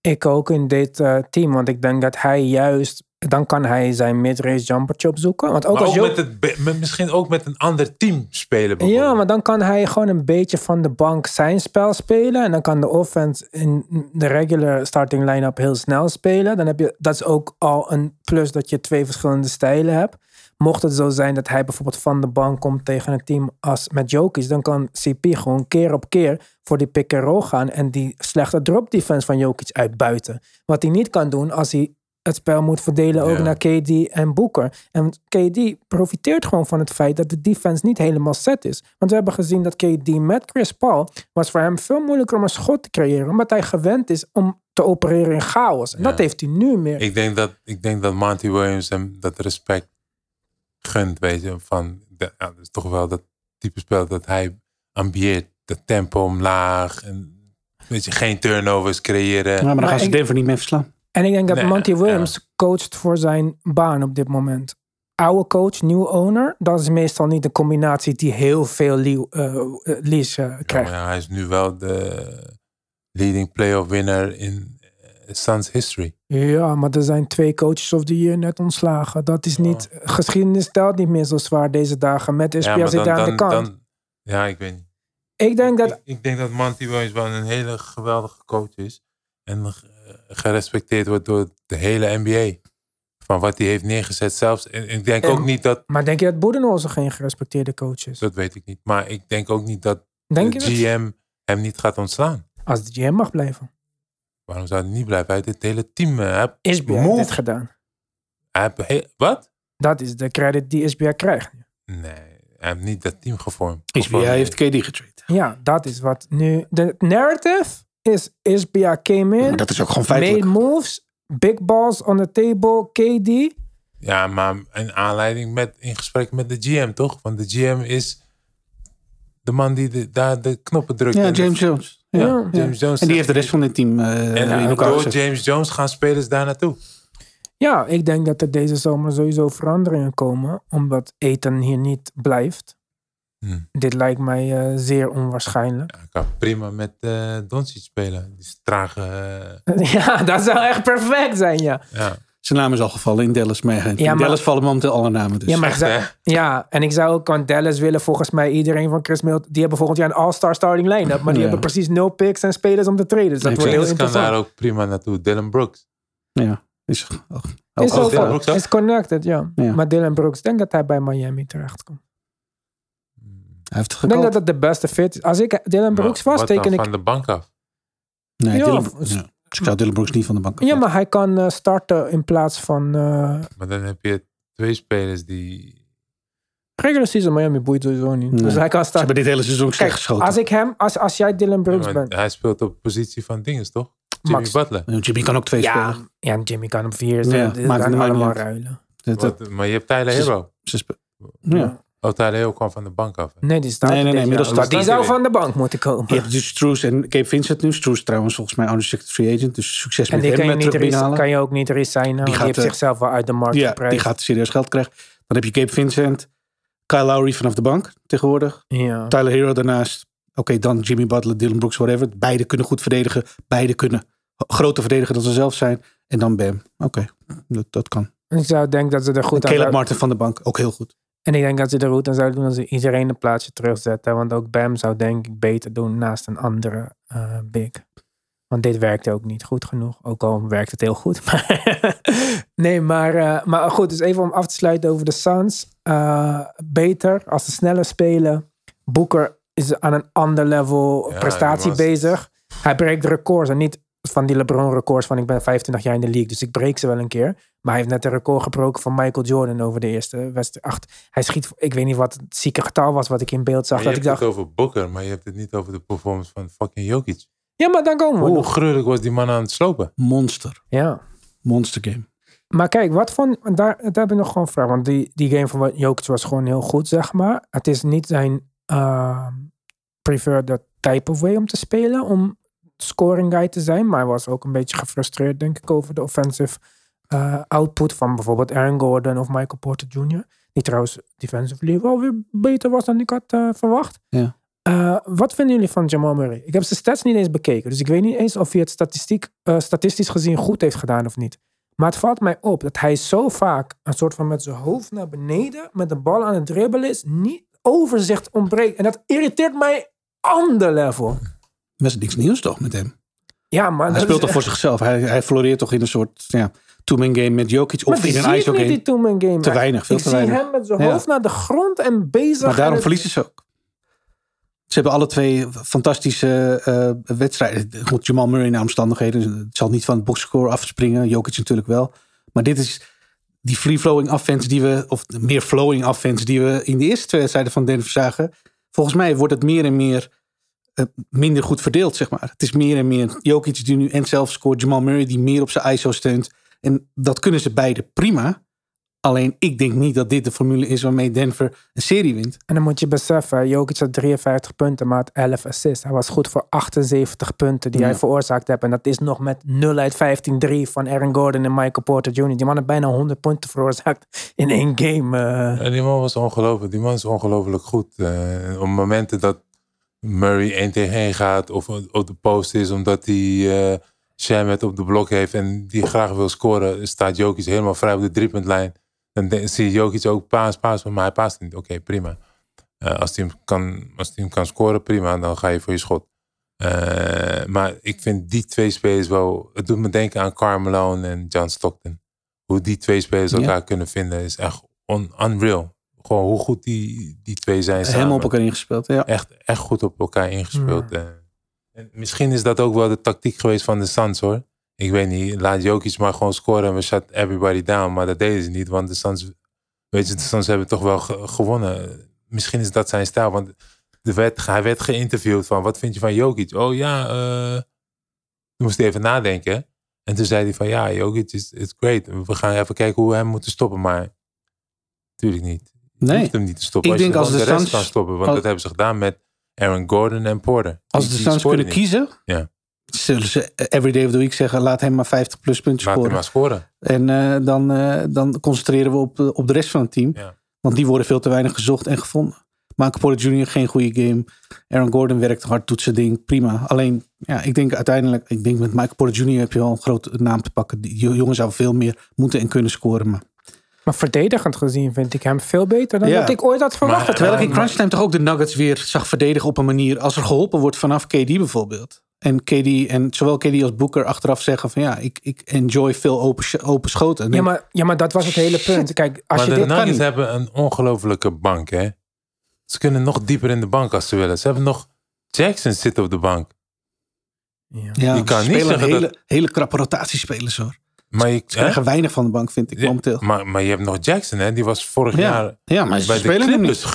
Ik ook in dit eh, team, want ik denk dat hij juist dan kan hij zijn mid-range jumpertje opzoeken. Want ook Maar als ook met het, met, misschien ook met een ander team spelen. Ja, maar dan kan hij gewoon een beetje van de bank zijn spel spelen. En dan kan de offense in de regular starting line-up heel snel spelen. Dan heb je, dat is ook al een plus dat je twee verschillende stijlen hebt. Mocht het zo zijn dat hij bijvoorbeeld van de bank komt tegen een team als met Jokic, dan kan CP gewoon keer op keer voor die pick and roll gaan en die slechte drop defense van Jokic uitbuiten. Wat hij niet kan doen als hij het spel moet verdelen ook Ja. naar KD en Booker. En KD profiteert gewoon van het feit dat de defense niet helemaal set is. Want we hebben gezien dat KD met Chris Paul was voor hem veel moeilijker om een schot te creëren, omdat hij gewend is om te opereren in chaos. En dat heeft hij nu meer. Ik denk dat, ik denk dat Monty Williams hem dat respect gunt, weet je. Van, de, ja, dat is toch wel dat type spel dat hij ambieert. Dat tempo omlaag. En, weet je, geen turnovers creëren. Ja, maar dan Maar gaan ze ik- Denver niet mee verslaan. En ik denk dat Nee, Monty ja. Williams coacht voor zijn baan op dit moment. Oude coach, nieuw owner. Dat is meestal niet een combinatie die heel veel leaw- eh, eh, lease eh, Ja, krijgt. maar ja, hij is nu wel de leading playoff winner in Suns history. Ja, maar er zijn twee coaches of the year net ontslagen. Dat is niet, geschiedenis telt niet meer zo zwaar deze dagen. Met Ja, SPA maar zit aan de kant. dan, ja, ik weet niet. ik denk dat, Ik, ik denk dat Monty Williams wel een hele geweldige coach is. En gerespecteerd wordt door de hele NBA. Van wat hij heeft neergezet zelfs. En ik denk En- ook niet dat, maar denk je dat Boedenholzer geen gerespecteerde coach is? dat weet ik niet. Maar ik denk ook niet dat Denk de dat? GM hem niet gaat ontslaan. Als de GM mag blijven. Waarom zou hij niet blijven? Hij heeft het hele team. eh, Hij heeft dit gedaan. hij heeft he- wat? Dat is de credit die SBA krijgt. Nee, hij heeft niet dat team gevormd. SBA Gevormd. heeft KD getrade. Ja, dat is wat nu... De narrative is SBA came in, Maar dat is ook gewoon made feitelijk. moves, big balls on the table, KD. Ja, maar in aanleiding met, in gesprek met de GM, toch? Want de GM is de man die de, daar de knoppen drukt. Ja, de- James Jones. Ja, Ja, ja. James Jones. En die heeft de rest van dit team eh, En in uh, elkaar door. James Jones gaan spelers daar naartoe. Ja, ik denk dat er deze zomer sowieso veranderingen komen. Omdat Ethan hier niet blijft. Hm. Dit lijkt mij eh, zeer onwaarschijnlijk. Hij kan prima met uh, Doncic spelen. Die is trage... eh, ja, dat zou echt perfect zijn, ja. ja. Zijn naam is al gevallen in Dallas. Maar in Ja, maar- Dallas vallen momenteel alle namen. Dus. Ja, maar ik Echt, zou- hè? ja, en ik zou ook aan Dallas willen volgens mij iedereen van Chris Middleton. Die hebben volgend jaar een all-star starting line-up. Maar die Ja. hebben precies nul picks en spelers om te traden. Dus dat wordt heel kan daar ook prima naartoe. Dylan Brooks. ja. Is, oh, Is, Oh, ook Dylan wel- Brooks ook? is connected, ja. Ja. Maar Dylan Brooks, ik denk dat hij bij Miami terecht komt. Hij heeft Ik denk dat dat de beste fit is. Als ik Dylan Brooks Maar was, wat dan teken ik... van de bank af. Nee, Ja, Dylan, ja. Dus ik zou Dylan Brooks niet van de bank Ja, afzetten. maar hij kan eh, starten in plaats van... eh Maar dan heb je twee spelers die... regular season Miami boeit sowieso niet. Nee. Dus hij kan Ze hebben starten. dit hele seizoen slecht Kijk, geschoten. als ik hem... Als, als jij Dylan Ja, Brooks bent... hij speelt op positie van dinges, toch? Jimmy Max. Butler. Jimmy kan ook twee Ja, spelen. ja, Jimmy kan op vier. Ja, Ja, allemaal ruilen. Dat, dat, Wat- maar je hebt Tyler Hero. ze ja. Oh, Tyler Hero kwam van de bank af. hè? Nee, die staat Nee, nee, nee, inmiddels staat Die zou van de bank moeten komen. Je hebt dus en Cape Vincent nu. Stroes trouwens volgens mij unrestricted free agent. Dus succes En met die hem kan je, met terug binnenhalen. kan je ook niet resignen. Die, gaat, heeft eh, zichzelf wel uit de markt Ja, geprijsd. die gaat serieus geld krijgen. Dan heb je Cape Vincent, Kyle Lowry vanaf de bank tegenwoordig. Ja. Tyler Hero daarnaast. Oké, dan Jimmy Butler, Dylan Brooks, whatever. Beide kunnen goed verdedigen. Beide kunnen groter verdedigen dan ze zelf zijn. En dan Bam. Oké, dat, dat kan. Ik zou denken dat ze er goed aan Caleb Martin van de bank, ook heel goed. En ik denk dat ze er goed aan zouden doen als ze iedereen een plaatsje terugzetten. Want ook Bam zou denk ik beter doen naast een andere eh, big. Want dit werkte ook niet goed genoeg. Ook al werkt het heel goed. Maar nee, maar, eh, maar goed. Dus even om af te sluiten over de Suns. Eh, beter als ze sneller spelen. Booker is aan een ander level Ja, prestatie bezig. Hij breekt de records. En niet van die LeBron records van ik ben 25 jaar in de league. Dus ik breek ze wel een keer. Maar hij heeft net een record gebroken van Michael Jordan over de eerste wedstrijd. Acht. Hij schiet, ik weet niet wat het zieke getal was wat ik in beeld zag. Maar je Dat ik hebt dacht, het over Booker, maar je hebt het niet over de performance van fucking Jokic. ja maar dan komen we Hoe gruwelijk was die man aan het slopen? Monster. Ja. Monster game. Maar kijk, wat van, daar, daar heb ik nog gewoon een vraag. Want die, die game van Jokic was gewoon heel goed, zeg maar. Het is niet zijn uh, preferred type of way om te spelen. Om scoring guy te zijn. Maar hij was ook een beetje gefrustreerd, denk ik, over de offensive uh, output van bijvoorbeeld Aaron Gordon of Michael Porter Jr. Die trouwens defensively wel weer beter was dan ik had uh, verwacht. Ja. Uh, wat vinden jullie van Jamal Murray? Ik heb zijn stats niet eens bekeken. Dus ik weet niet eens of hij het statistiek, statistisch gezien goed heeft gedaan of niet. Maar het valt mij op dat hij zo vaak een soort van met zijn hoofd naar beneden met de bal aan het dribbelen is. Niet overzicht ontbreekt. En dat irriteert mij on the level. Dat is niks nieuws toch met hem? Ja, maar Hij speelt toch voor zichzelf. Hij, hij floreert toch in een soort ja, two-man game met Jokic. Of in zie een ik niet, game. die two-man game. Te weinig, veel ik te zie weinig. hem met zijn Ja. hoofd naar de grond en bezig. Maar daarom het- verliezen ze ook. Ze hebben alle twee fantastische eh, wedstrijden. Goed, Jamal Murray naar omstandigheden. Het zal niet van het boxscore afspringen. Jokic natuurlijk wel. Maar dit is die free-flowing offense die we... Of meer flowing offense die we in de eerste twee wedstrijden van Denver zagen. Volgens mij wordt het meer en meer minder goed verdeeld, zeg maar. Het is meer en meer Jokic die nu en zelf scoort. Jamal Murray die meer op zijn ISO steunt. En dat kunnen ze beide prima. Alleen ik denk niet dat dit de formule is waarmee Denver een serie wint. En dan moet je beseffen, Jokic had 53 punten, maar had 11 assists. Hij was goed voor 78 punten die Ja. hij veroorzaakt heeft. En dat is nog met 0 uit 15-3 van Aaron Gordon en Michael Porter Jr. Die man heeft bijna 100 punten veroorzaakt in één game. eh. Ja, die man was ongelooflijk. Die man is ongelooflijk goed. Eh, op momenten dat Murray 1 tegen 1 gaat of op de post is omdat hij eh Shamet op de blok heeft en die graag wil scoren, staat Jokic helemaal vrij op de driepuntlijn. Dan zie je Jokic ook paas, paas, maar hij paast niet. Oké, prima. Eh, als, hij hem kan, als hij hem kan scoren, prima, dan ga je voor je schot. Eh, maar ik vind die twee spelers wel... Het doet me denken aan Carmelo en John Stockton. Hoe die twee spelers Ja. elkaar kunnen vinden is echt on, unreal. Gewoon hoe goed die, die twee zijn samen. Helemaal op elkaar ingespeeld. Ja. Echt, echt goed op elkaar ingespeeld. eh. En misschien is dat ook wel de tactiek geweest van de Suns hoor. Ik weet niet, laat Jokic maar gewoon scoren en we shut everybody down. Maar dat deden ze niet, want de Suns, weet je, de Suns hebben toch wel ge- gewonnen. Misschien is dat zijn stijl, want de werd, hij werd geïnterviewd van, wat vind je van Jokic? Oh ja, eh toen moest hij even nadenken. En toen zei hij van, ja, Jokic is, is great. We gaan even kijken hoe we hem moeten stoppen, maar natuurlijk niet. Nee. hoeft hem niet te stoppen. Ik als denk als de de rest Suns- kan stoppen, want als- dat hebben ze gedaan met Aaron Gordon en Porter. Als de Suns kunnen niet. kiezen, Ja. zullen ze every day of the week zeggen: laat hem maar 50 plus punten Laat hem maar scoren. En eh, dan, eh, dan concentreren we op, eh, op de rest van het team. Ja. Want die worden veel te weinig gezocht en gevonden. Michael Porter Jr. geen goede game. Aaron Gordon werkt hard, doet zijn ding. Prima. Alleen, ja, ik denk uiteindelijk... Ik denk met Michael Porter Jr. heb je wel een grote naam te pakken. Die jongen zou veel meer moeten en kunnen scoren. Maar Maar verdedigend gezien vind ik hem veel beter dan Ja. dat ik ooit had verwacht. Maar- Terwijl ik in maar- crunch time toch ook de Nuggets weer zag verdedigen op een manier. Als er geholpen wordt vanaf KD bijvoorbeeld. En KD en zowel KD als Booker achteraf zeggen van ja, ik, ik enjoy veel open, open schoten. ja, maar, ja, maar dat was het hele punt. Kijk, als Maar je de dit kan Nuggets hebben een ongelofelijke bank, hè. Ze kunnen nog dieper in de bank als ze willen. Ze hebben nog... Jackson zit op de bank. Ja. ja, je kan ze niet spelen zeggen hele, dat- hele krappe rotatiespelers hoor. Maar je, Ze krijgen weinig van de bank vind ik momenteel. maar, maar je hebt nog Jackson, hè. Die was vorig Ja, jaar ja maar ze bij de hem niet.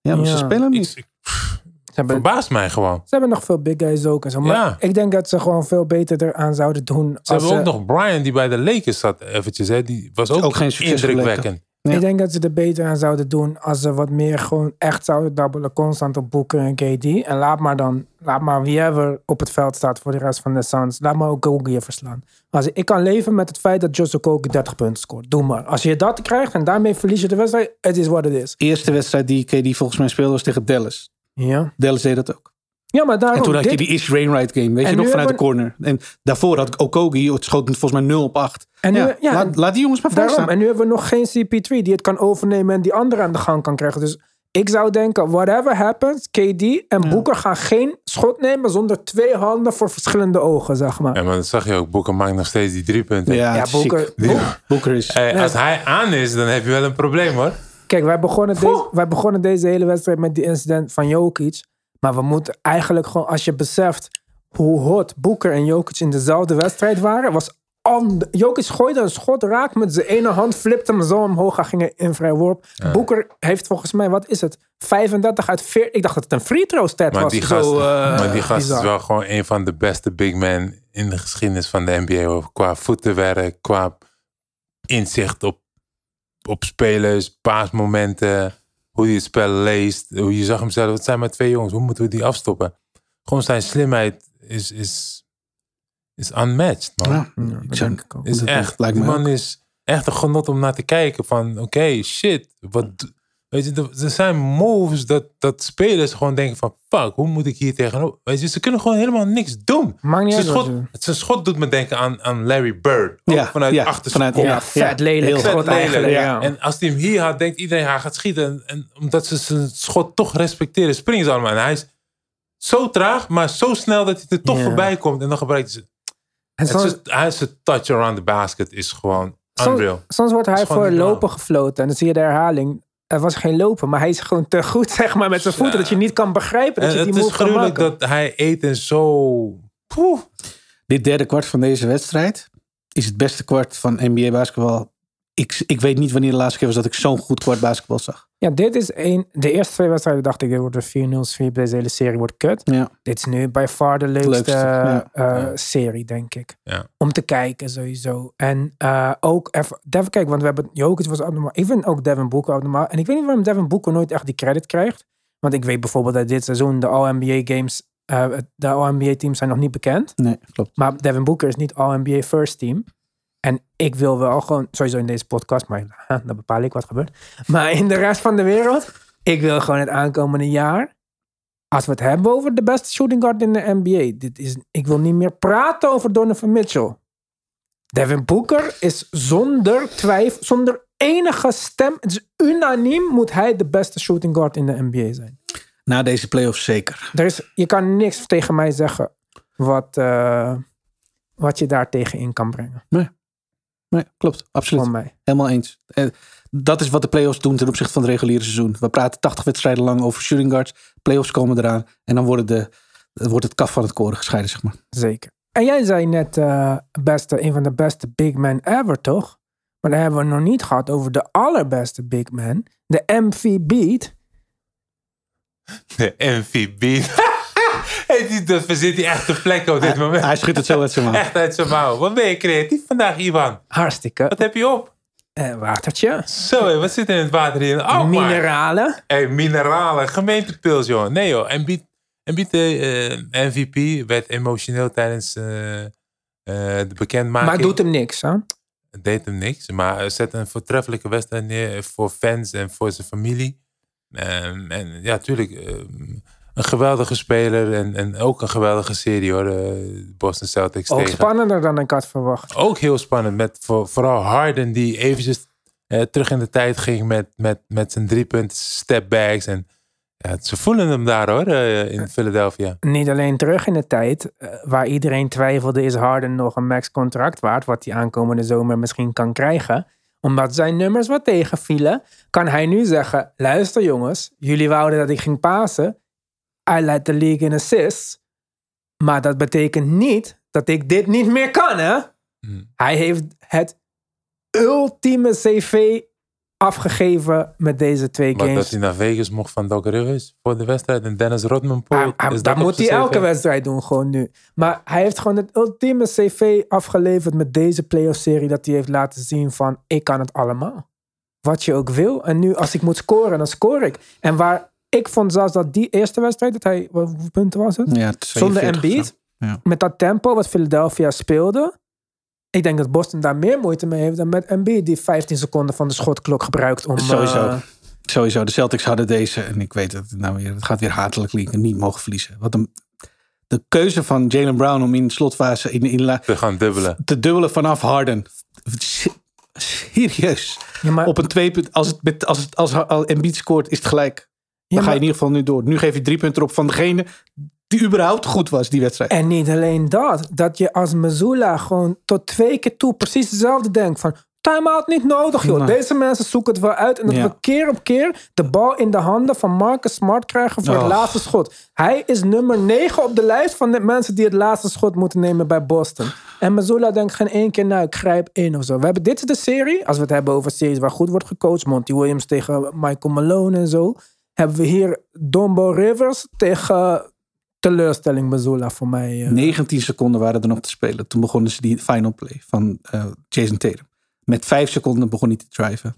Ja, maar ze spelen hem niet. ik- Ze, hebben, verbaast mij gewoon. ze hebben nog veel big guys ook en zo. Maar Ja. ik denk dat ze gewoon veel beter eraan zouden doen. Ze als hebben ook nog Brian die bij de Lakers zat eventjes, hè. Die was ook, ook geen indrukwekkend. Ja. Ik denk dat ze er beter aan zouden doen als ze wat meer gewoon echt zouden dabbelen constant op Booker en KD. En laat maar dan, laat maar wie ever op het veld staat voor de rest van de Suns, laat maar ook Okogie even slaan. Als, ik kan leven met het feit dat Josh Okogie 30 punten scoort. Doe maar. Als je dat krijgt en daarmee verlies je de wedstrijd, het is wat het is. Eerste wedstrijd die KD volgens mij speelde was tegen Dallas. Ja, Dallas deed dat ook. Ja maar daarom... En toen had je die Ish Rainwright game, weet En je nog, vanuit de corner. En daarvoor had Okogie, het schoot volgens mij 0 op 8. En nu- ja, ja, laat, en- laat die jongens maar vrij Daarom. staan. En nu hebben we nog geen CP3 die het kan overnemen en die andere aan de gang kan krijgen. Dus ik zou denken, whatever happens, KD en Booker gaan geen schot nemen zonder twee handen voor verschillende ogen, zeg maar. Ja, maar dat zag je ook. Boeker maakt nog steeds die drie punten. Ja, Ja, het is. Hey, Als hij aan is, dan heb je wel een probleem hoor. Kijk, wij begonnen, deze, wij begonnen deze hele wedstrijd met die incident van Jokic. Maar we moeten eigenlijk gewoon, als je beseft hoe hot Booker en Jokic in dezelfde wedstrijd waren, was Jokic gooide een schot raak met zijn ene hand, flipte hem zo omhoog, hij ging in vrij worp. Booker heeft volgens mij, wat is het, 35 uit 40. Ik dacht dat het een free throw stat Maar was. die Zo, eh, maar die gast is wel gewoon een van de beste big men in de geschiedenis van de NBA. Qua voetenwerk, qua inzicht op, op spelers, paasmomenten, hoe hij het spel leest. Hoe je zag hem zelf, het zijn maar twee jongens, hoe moeten we die afstoppen? Gewoon zijn slimheid is, is, is unmatched, man. Ja, Ja, ik dat zeg- denk ik ook. is dat echt, lijkt die man ook. is echt een genot om naar te kijken van, oké, shit, wat, Weet je, er zijn moves dat, dat spelers gewoon denken van... Fuck, hoe moet ik hier tegenop? Weet je, ze kunnen gewoon helemaal niks doen. Maakt niet Zijn uit schot, zijn schot doet me denken aan, aan Larry Bird. Ja, vanuit ja, achter vanuit- kop. Ja, vet lelijk heel Vet lelijk. eigenlijk. Ja. En als hij hem hier had, denkt iedereen hij gaat schieten. En, en omdat ze zijn schot toch respecteren, springen ze allemaal. En hij is zo traag, maar zo snel dat hij er toch Ja. voorbij komt. En dan gebruikt ze... En Het soms, is, hij is een touch around the basket is gewoon unreal. soms, soms wordt hij voor lopen gefloten. En dan zie je de herhaling. Er was geen lopen, maar hij is gewoon te goed zeg maar, met zijn voeten. Dat je niet kan begrijpen dat En je die het is move kan gruwelijk maken. dat hij eet en zo... Poeh. Dit derde kwart van deze wedstrijd is het beste kwart van NBA basketbal. Ik, ik weet niet wanneer de laatste keer was dat ik zo'n goed kwart basketbal zag. Ja, dit is een. De eerste twee wedstrijden dacht ik, dit wordt een 4-0 sweep. Deze hele serie wordt kut. Ja. Dit is nu by far de leukste, Leukste, ja. eh, Ja. serie, denk ik. Ja. Om te kijken, sowieso. En eh, ook even, Devin, kijk, want we hebben, Jokic was abnormaal. Ik vind ook Devin Booker abnormaal. En ik weet niet waarom Devin Booker nooit echt die credit krijgt. Want ik weet bijvoorbeeld dat dit seizoen de All-NBA games, eh, de All-NBA teams zijn nog niet bekend. Nee, klopt. Maar Devin Booker is niet All-NBA first team. En ik wil wel gewoon, sowieso in deze podcast, maar huh, dan bepaal ik wat gebeurt. Maar in de rest van de wereld, ik wil gewoon het aankomende jaar, als we het hebben over de beste shooting guard in de NBA, dit is, ik wil niet meer praten over Donovan Mitchell. Devin Booker is zonder twijfel, zonder enige stem, het is unaniem, moet hij de beste shooting guard in de NBA zijn. Na deze playoffs zeker. Er is, je kan niks tegen mij zeggen wat, eh, wat je daar tegen in kan brengen. Nee, klopt. Absoluut. Mij. Helemaal eens. Eh, Dat is wat de playoffs doen ten opzichte van het reguliere seizoen. We praten 80 wedstrijden lang over shooting guards. Playoffs komen eraan. En dan worden de, wordt het kaf van het koren gescheiden, zeg maar. Zeker. En jij zei net eh, beste, een van de beste big men ever, toch? Maar dan hebben we nog niet gehad over de allerbeste big man. De MVP. De MVP. Hey, dat verzint hij echt de plek op dit moment. Hij schudt het zo uit zijn mouw. Echt uit zijn mouw. Wat ben je creatief vandaag, Ivan? Hartstikke. Wat heb je op? Eh, watertje. Zo, wat zit er in het water hier? Oh. Mineralen. Hey, mineralen, gemeentepils, joh. Nee, joh. En biedt en biedt de eh, MVP werd emotioneel tijdens eh, eh, de bekendmaking. Maar doet hem niks, hè? Het deed hem niks. Maar zet een voortreffelijke wedstrijd neer voor fans en voor zijn familie. En, en ja, tuurlijk, eh, een geweldige speler en, en ook een geweldige serie hoor. De Boston Celtics Ook tegen. spannender dan ik had verwacht. Ook heel spannend. Met voor, vooral Harden die eventjes eh, terug in de tijd ging met, met, met zijn drie punten stepbacks. En ja, ze voelen hem daar hoor, eh, in Philadelphia. Niet alleen terug in de tijd, eh, waar iedereen twijfelde, is Harden nog een max contract waard, wat hij aankomende zomer misschien kan krijgen. Omdat zijn nummers wat tegenvielen, kan hij nu zeggen, luister jongens, jullie wouden dat ik ging pasen. I led the league in assists. Maar dat betekent niet dat ik dit niet meer kan, hè? Hmm. Hij heeft het ultieme cv afgegeven met deze twee Maar games. dat hij naar Vegas mocht van Doc Rivers voor de wedstrijd. En Dennis Rodman. Hij- hij- is dat moet hij elke wedstrijd doen, gewoon nu. Maar hij heeft gewoon het ultieme cv afgeleverd met deze playoff-serie. Dat hij heeft laten zien van, ik kan het allemaal. Wat je ook wil. En nu, als ik moet scoren, dan score ik. En waar ik vond zelfs dat die eerste wedstrijd, dat hij, wat- hoeveel punten was het? Ja, Zonder 42 of zo. Embiid. Ja. Met dat tempo wat Philadelphia speelde. Ik denk dat Boston daar meer moeite mee heeft dan met Embiid. Die 15 seconden van de schotklok gebruikt om... Sowieso. eh, Sowieso, de Celtics hadden deze, en ik weet het, nou weer, het gaat weer hatelijk klinken, niet mogen verliezen. Wat een, de keuze van Jalen Brown om in de slotfase in, in, la- Te gaan dubbelen. te dubbelen vanaf Harden. Se- Serieus. ja, maar, Op een twee punt, als het met, als het, als, als Embiid scoort, is het gelijk. Dan ja, ga je in ieder geval nu door. Nu geef je drie punten op van degene die überhaupt goed was, die wedstrijd. En niet alleen dat. Dat je als Missoula gewoon tot twee keer toe precies hetzelfde denkt. Van, time-out niet nodig joh. Nee. Deze mensen zoeken het wel uit. En dat Ja. we keer op keer de bal in de handen van Marcus Smart krijgen voor het laatste schot. Hij is nummer 9 op de lijst van de mensen die het laatste schot moeten nemen bij Boston. En Missoula denkt geen één keer, nou ik grijp in of zo. We hebben, dit is de serie, als we het hebben over series waar goed wordt gecoacht. Monty Williams tegen Michael Malone en zo. Hebben we hier Dombo Rivers tegen teleurstelling Missoula voor mij. eh. 19 seconden waren er nog te spelen. Toen begonnen ze die final play van eh, Jason Tatum. Met vijf seconden begon hij te driven.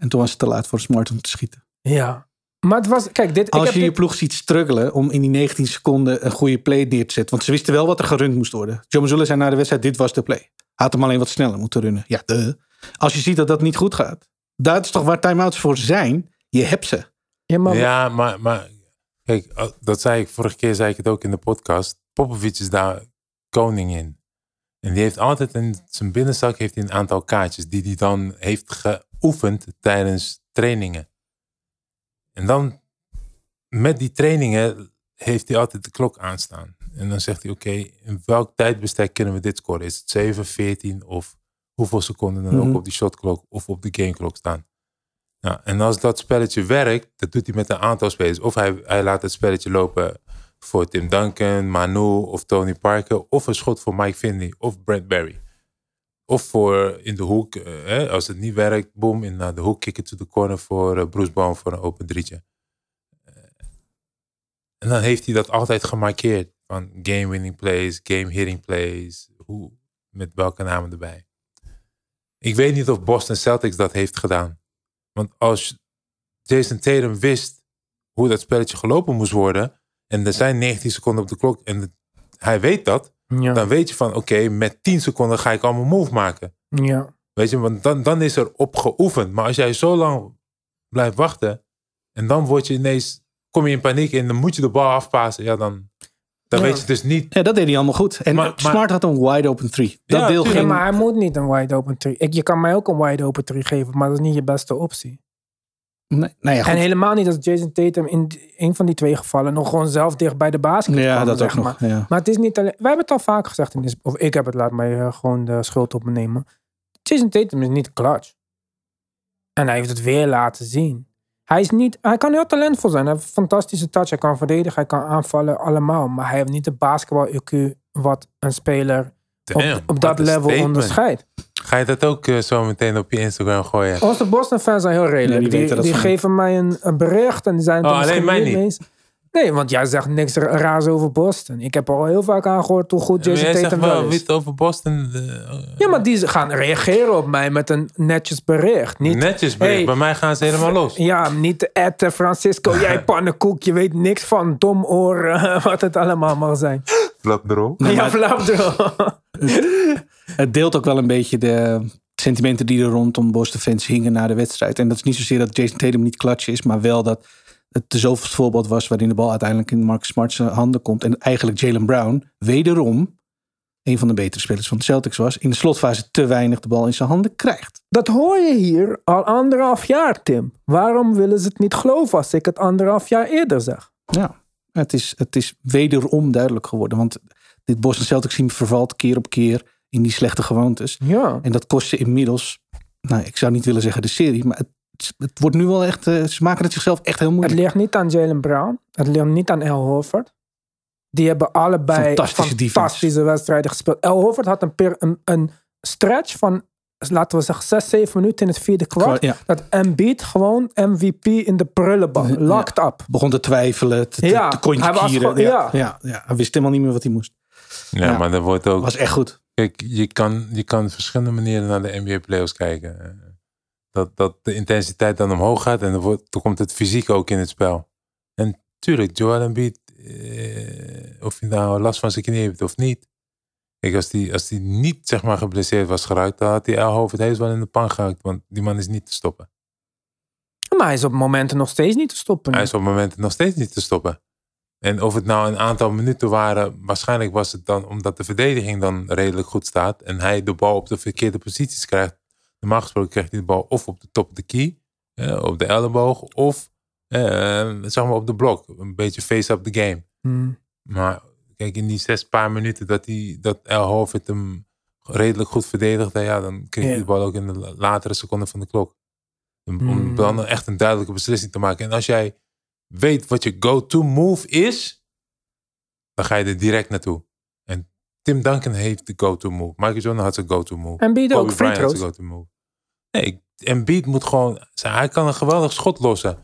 En toen was het te laat voor Smart om te schieten. Ja. Maar het was, kijk, dit. ik Als heb je je dit- ploeg ziet struggelen om in die 19 seconden een goede play neer te zetten. Want ze wisten wel wat er gerund moest worden. Joe Mazzulla zei na de wedstrijd, dit was de play. Had hem alleen wat sneller moeten runnen. Ja, duh. Als je ziet dat dat niet goed gaat. Dat is toch waar timeouts voor zijn. Je hebt ze. Ja, maar Ja, maar, maar kijk, eh, dat zei ik, vorige keer zei ik het ook in de podcast. Popovic is daar koning in. En die heeft altijd in zijn binnenzak heeft hij een aantal kaartjes die hij dan heeft geoefend tijdens trainingen. En dan met die trainingen heeft hij altijd de klok aanstaan. En dan zegt hij, oké, in welk tijdbestek kunnen we dit scoren? Is het 7, 14 of hoeveel seconden dan Mhm. ook op die shotklok of op de gameklok staan? Nou, en als dat spelletje werkt, dat doet hij met een aantal spelers. Of hij, hij laat het spelletje lopen voor Tim Duncan, Manu of Tony Parker. Of een schot voor Mike Finley of Brent Barry. Of voor in de hoek, eh, als het niet werkt, boom, in de hoek, kick it to the corner voor eh, Bruce Bowen voor een open drietje. Eh, en dan heeft hij dat altijd gemarkeerd. Van game winning plays, game hitting plays, hoe, met welke namen erbij. Ik weet niet of Boston Celtics dat heeft gedaan. Want als Jason Tatum wist hoe dat spelletje gelopen moest worden. En er zijn 19 seconden op de klok. En hij weet dat. ja, Dan weet je van oké, met 10 seconden ga ik al mijn move maken. ja. Weet je, want dan, dan is er op geoefend. Maar als jij zo lang blijft wachten. En dan word je ineens, kom je in paniek en dan moet je de bal afpassen. Ja, dan, dan Ja. weet je dus niet. Ja, dat deed hij allemaal goed. En Maar- maar- Smart had een wide open three. Dat Ja, deel. Ja, ging... maar hij moet niet een wide open tree. Ik, je kan mij ook een wide open tree geven, maar dat is niet je beste optie. Nee, nou ja. En helemaal niet als Jason Tatum in een van die twee gevallen nog gewoon zelf dicht bij de basket ja, kwam, dat zeg ook maar. nog. Ja. Maar het is niet alleen. Wij hebben het al vaak gezegd in deze. Of ik heb het, laat mij eh, gewoon de schuld op me nemen. Jason Tatum is niet clutch. En hij heeft het weer laten zien. Hij, is niet, hij kan heel talentvol zijn. Hij heeft een fantastische touch. Hij kan verdedigen, hij kan aanvallen, allemaal. Maar hij heeft niet de basketbal-IQ wat een speler op, Damn, op dat level statement. onderscheidt. Ga je dat ook eh, zo meteen op je Instagram gooien? Onze Boston-fans zijn heel redelijk. Nee, die geven mij een, een bericht en die zijn het Oh, er misschien alleen mij niet eens. Nee, want jij zegt niks ra- raars over Boston. Ik heb al heel vaak aangehoord hoe goed Jason jij zegt Tatum wel is. wit over Boston. eh, Ja, maar die gaan reageren op mij met een netjes bericht. Niet, Netjes bericht. Hey. Bij mij gaan ze helemaal los. Ja, niet de etten Francisco, jij pannenkoek, je weet niks van domoor, eh, wat het allemaal mag zijn. Flap erop. ja, flauwdrol. Het deelt ook wel een beetje de sentimenten die er rondom Boston fans hingen na de wedstrijd. En dat is niet zozeer dat Jason Tatum niet clutch is, maar wel dat het de zoveelste voorbeeld was waarin de bal uiteindelijk in Marcus Smart's handen komt. En eigenlijk Jalen Brown wederom een van de betere spelers van de Celtics was. In de slotfase te weinig de bal in zijn handen krijgt. Dat hoor je hier al anderhalf jaar, Tim. Waarom willen ze het niet geloven als ik het anderhalf jaar eerder zeg? Ja, het is, het is wederom duidelijk geworden. Want dit Boston Celtics team vervalt keer op keer in die slechte gewoontes. Ja. En dat kost ze inmiddels, nou ik zou niet willen zeggen de serie, maar het, het wordt nu wel echt, eh, ze maken het zichzelf echt heel Het moeilijk. ligt niet aan Jalen Brown. Het ligt niet aan Al Horford. Die hebben allebei Fantastische wedstrijden gespeeld. Al Horford had een, per- een, een stretch van, laten we zeggen, 6, 7 minuten in het vierde kwart. Ja. Dat Embiid gewoon MVP in de prullenbak. Ja. Locked up. Begon te twijfelen, te, te, Ja, te kieren. gewoon- ja. ja, ja, hij wist helemaal niet meer wat hij moest. Ja, Ja. maar dat wordt ook. Was echt goed. Kijk, je kan, je kan op verschillende manieren naar de NBA playoffs kijken. Dat, dat de intensiteit dan omhoog gaat en dan, wordt, dan komt het fysiek ook in het spel. En tuurlijk, Joel Embiid, eh, of hij nou last van zijn knie heeft of niet. Kijk, als die, als die niet zeg maar geblesseerd was geraakt, dan had hij El het heus wel in de pan gehakt. Want die man is niet te stoppen. Maar hij is op momenten nog steeds niet te stoppen. Hij is op momenten nog steeds niet te stoppen. En of het nou een aantal minuten waren, waarschijnlijk was het dan omdat de verdediging dan redelijk goed staat en hij de bal op de verkeerde posities krijgt. Normaal gesproken krijgt hij de bal of op de top of de key, eh, op de elleboog, of eh, zeg maar op de blok. Een beetje face up the game. Hmm. Maar kijk, in die zes paar minuten dat, hij, dat El Horford hem redelijk goed verdedigde, ja, dan kreeg hij Ja. de bal ook in de la- latere seconden van de klok. Om, om Hmm. dan echt een duidelijke beslissing te maken. En als jij weet wat je go-to move is, dan ga je er direct naartoe. En Tim Duncan heeft de go-to move. Michael Jordan had zijn go-to move. Embiid ook, Kobe free Bryant had throws. zijn go-to move. Nee, Embiid moet gewoon... Hij kan een geweldig schot lossen.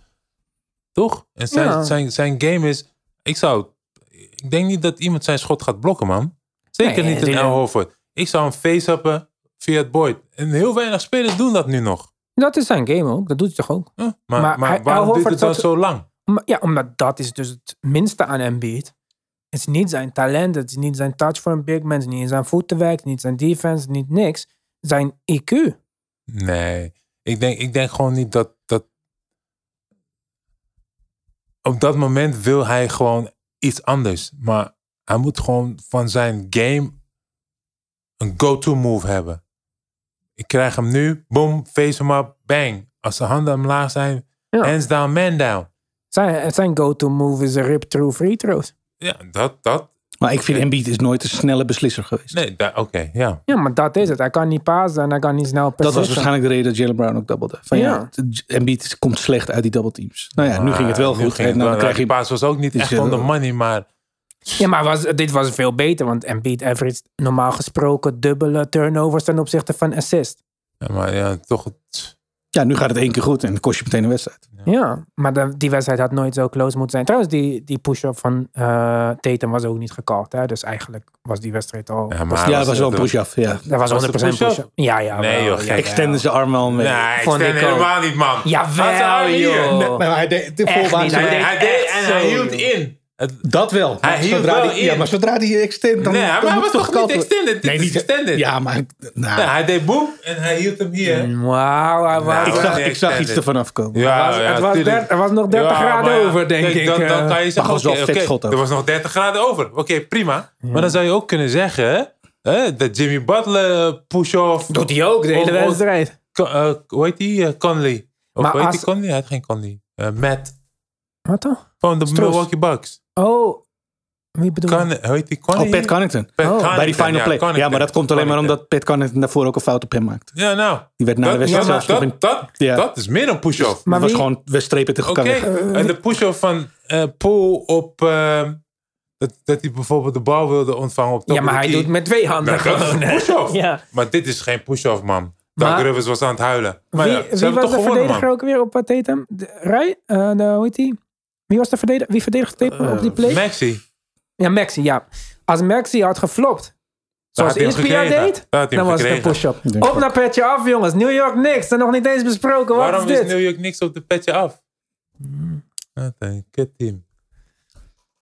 Toch? En zijn, Ja. zijn, zijn game is... Ik zou... Ik denk niet dat iemand zijn schot gaat blokken, man. Zeker Nee, niet in El Horford. Ik zou hem face-uppen via het Boyd. En heel weinig spelers doen dat nu nog. Dat is zijn game ook. Dat doet hij toch ook? Maar, Maar maar, hij- waarom duurt het dan zo lang? Maar ja, omdat dat is dus het minste aan Embiid. Het is niet zijn talent, het is niet zijn touch voor een big man, het is niet zijn voetenwerk, niet zijn defense, niet niks. Zijn IQ. Nee, ik denk, ik denk gewoon niet dat, dat op dat moment wil hij gewoon iets anders. Maar hij moet gewoon van zijn game een go-to move hebben. Ik krijg hem nu, boom, face hem up, bang. Als de handen omlaag zijn, Ja. hands down, man down. Zijn, zijn go-to move is een rip-through free throws. Ja, dat, dat. Maar ik vind Embiid is nooit een snelle beslisser geweest. Nee, oké, ja. Ja, maar dat is het. Hij kan niet pasen en hij kan niet snel Dat was waarschijnlijk de reden dat Jalen Brown ook doublede. Van ja, Ja. het- Embiid komt slecht uit die double teams. Nou ja, nu ging het wel goed. ging En het dan wel. krijg je... Die paas was ook niet echt on the dat- money, maar... Ja, maar was, dit was veel beter, want Embiid average normaal gesproken dubbele turnovers ten opzichte van assist. Ja, maar ja, toch... het- Ja, nu gaat het één keer goed en dan kost je meteen een wedstrijd. Ja, maar de- die wedstrijd had nooit zo close moeten zijn. Trouwens, die, die push-up van eh Tatum was ook niet gecalled. Hè? Dus eigenlijk was die wedstrijd al... Ja, maar ja, dat was wel een push-off. Ja. dat was was het 100% push-up? push-up. Ja, ja. Nee, joh, ja, gek. ja. Extende zijn arm wel mee. Nee, ik Vond stem ik ook. helemaal niet, man. Jawel, al joh. Nee, maar hij deed de nee, Hij hij deed en hij hield in. Het- Dat wel. Hij Maar hield zodra wel die, in. Ja, maar zodra die extend, dan, Nee, dan maar hij moet was toch niet extended? Dit is extended. Ja, maar... Nou, Ja, hij deed boem en hij hield hem hier. Wauw, hij was... Nou, ik, zag, nee, ik zag iets ervan afkomen. Ja, was- ja, het, was er was nog 30 Ja, graden maar over, denk kijk, ik. Dan, dan kan je zeggen, was wel oké, er was nog 30 graden over. Oké, prima. Maar dan zou je ook kunnen zeggen hè, dat Jimmy Butler push-off... Doet hij ook de hele wedstrijd. Eh, hoe heet die? Eh, Conley. Of hoe heet die Conley? Hij had geen Conley. Eh, Matt. Wat dan? Van de. Milwaukee Bucks. Oh, wie bedoel hoe heet die? Oh, Pat Connington. Pat Oh. Connaughton, Bij die final ja, play. Ja, maar dat komt alleen maar omdat Pat Connington daarvoor ook een fout op hem maakte. Ja, nou. Die werd na de Dat, wedstrijd zelfs nog in... dat, dat, Ja. dat is meer een push-off. Maar was wie- gewoon, we strepen het Oké, tegen en de push-off van eh Paul op... eh, dat, dat hij bijvoorbeeld de bal wilde ontvangen op top Ja, maar hij key. doet met twee handen Nou, dat is gewoon. push-off. Ja. Maar dit is geen push-off, man. Doug Rivers was aan het huilen. Maar Wie, ja, ze wie was toch de gewonnen, verdediger man. ook weer op uh, Tatum? Eh, de, hoe heet die? Wie was de verdediger? Wie verdedigde Tatum op die play? Maxi. ja, Maxi, ja. Als Maxi had geflopt, zoals had hij hem Ispia gekregen. deed, Daar had hij dan was het een gekregen. push-up. Op naar petje af, jongens. New York niks. En nog niet eens besproken. Wat Waarom is is dit? New York niks op de petje af? Wat een kutteam.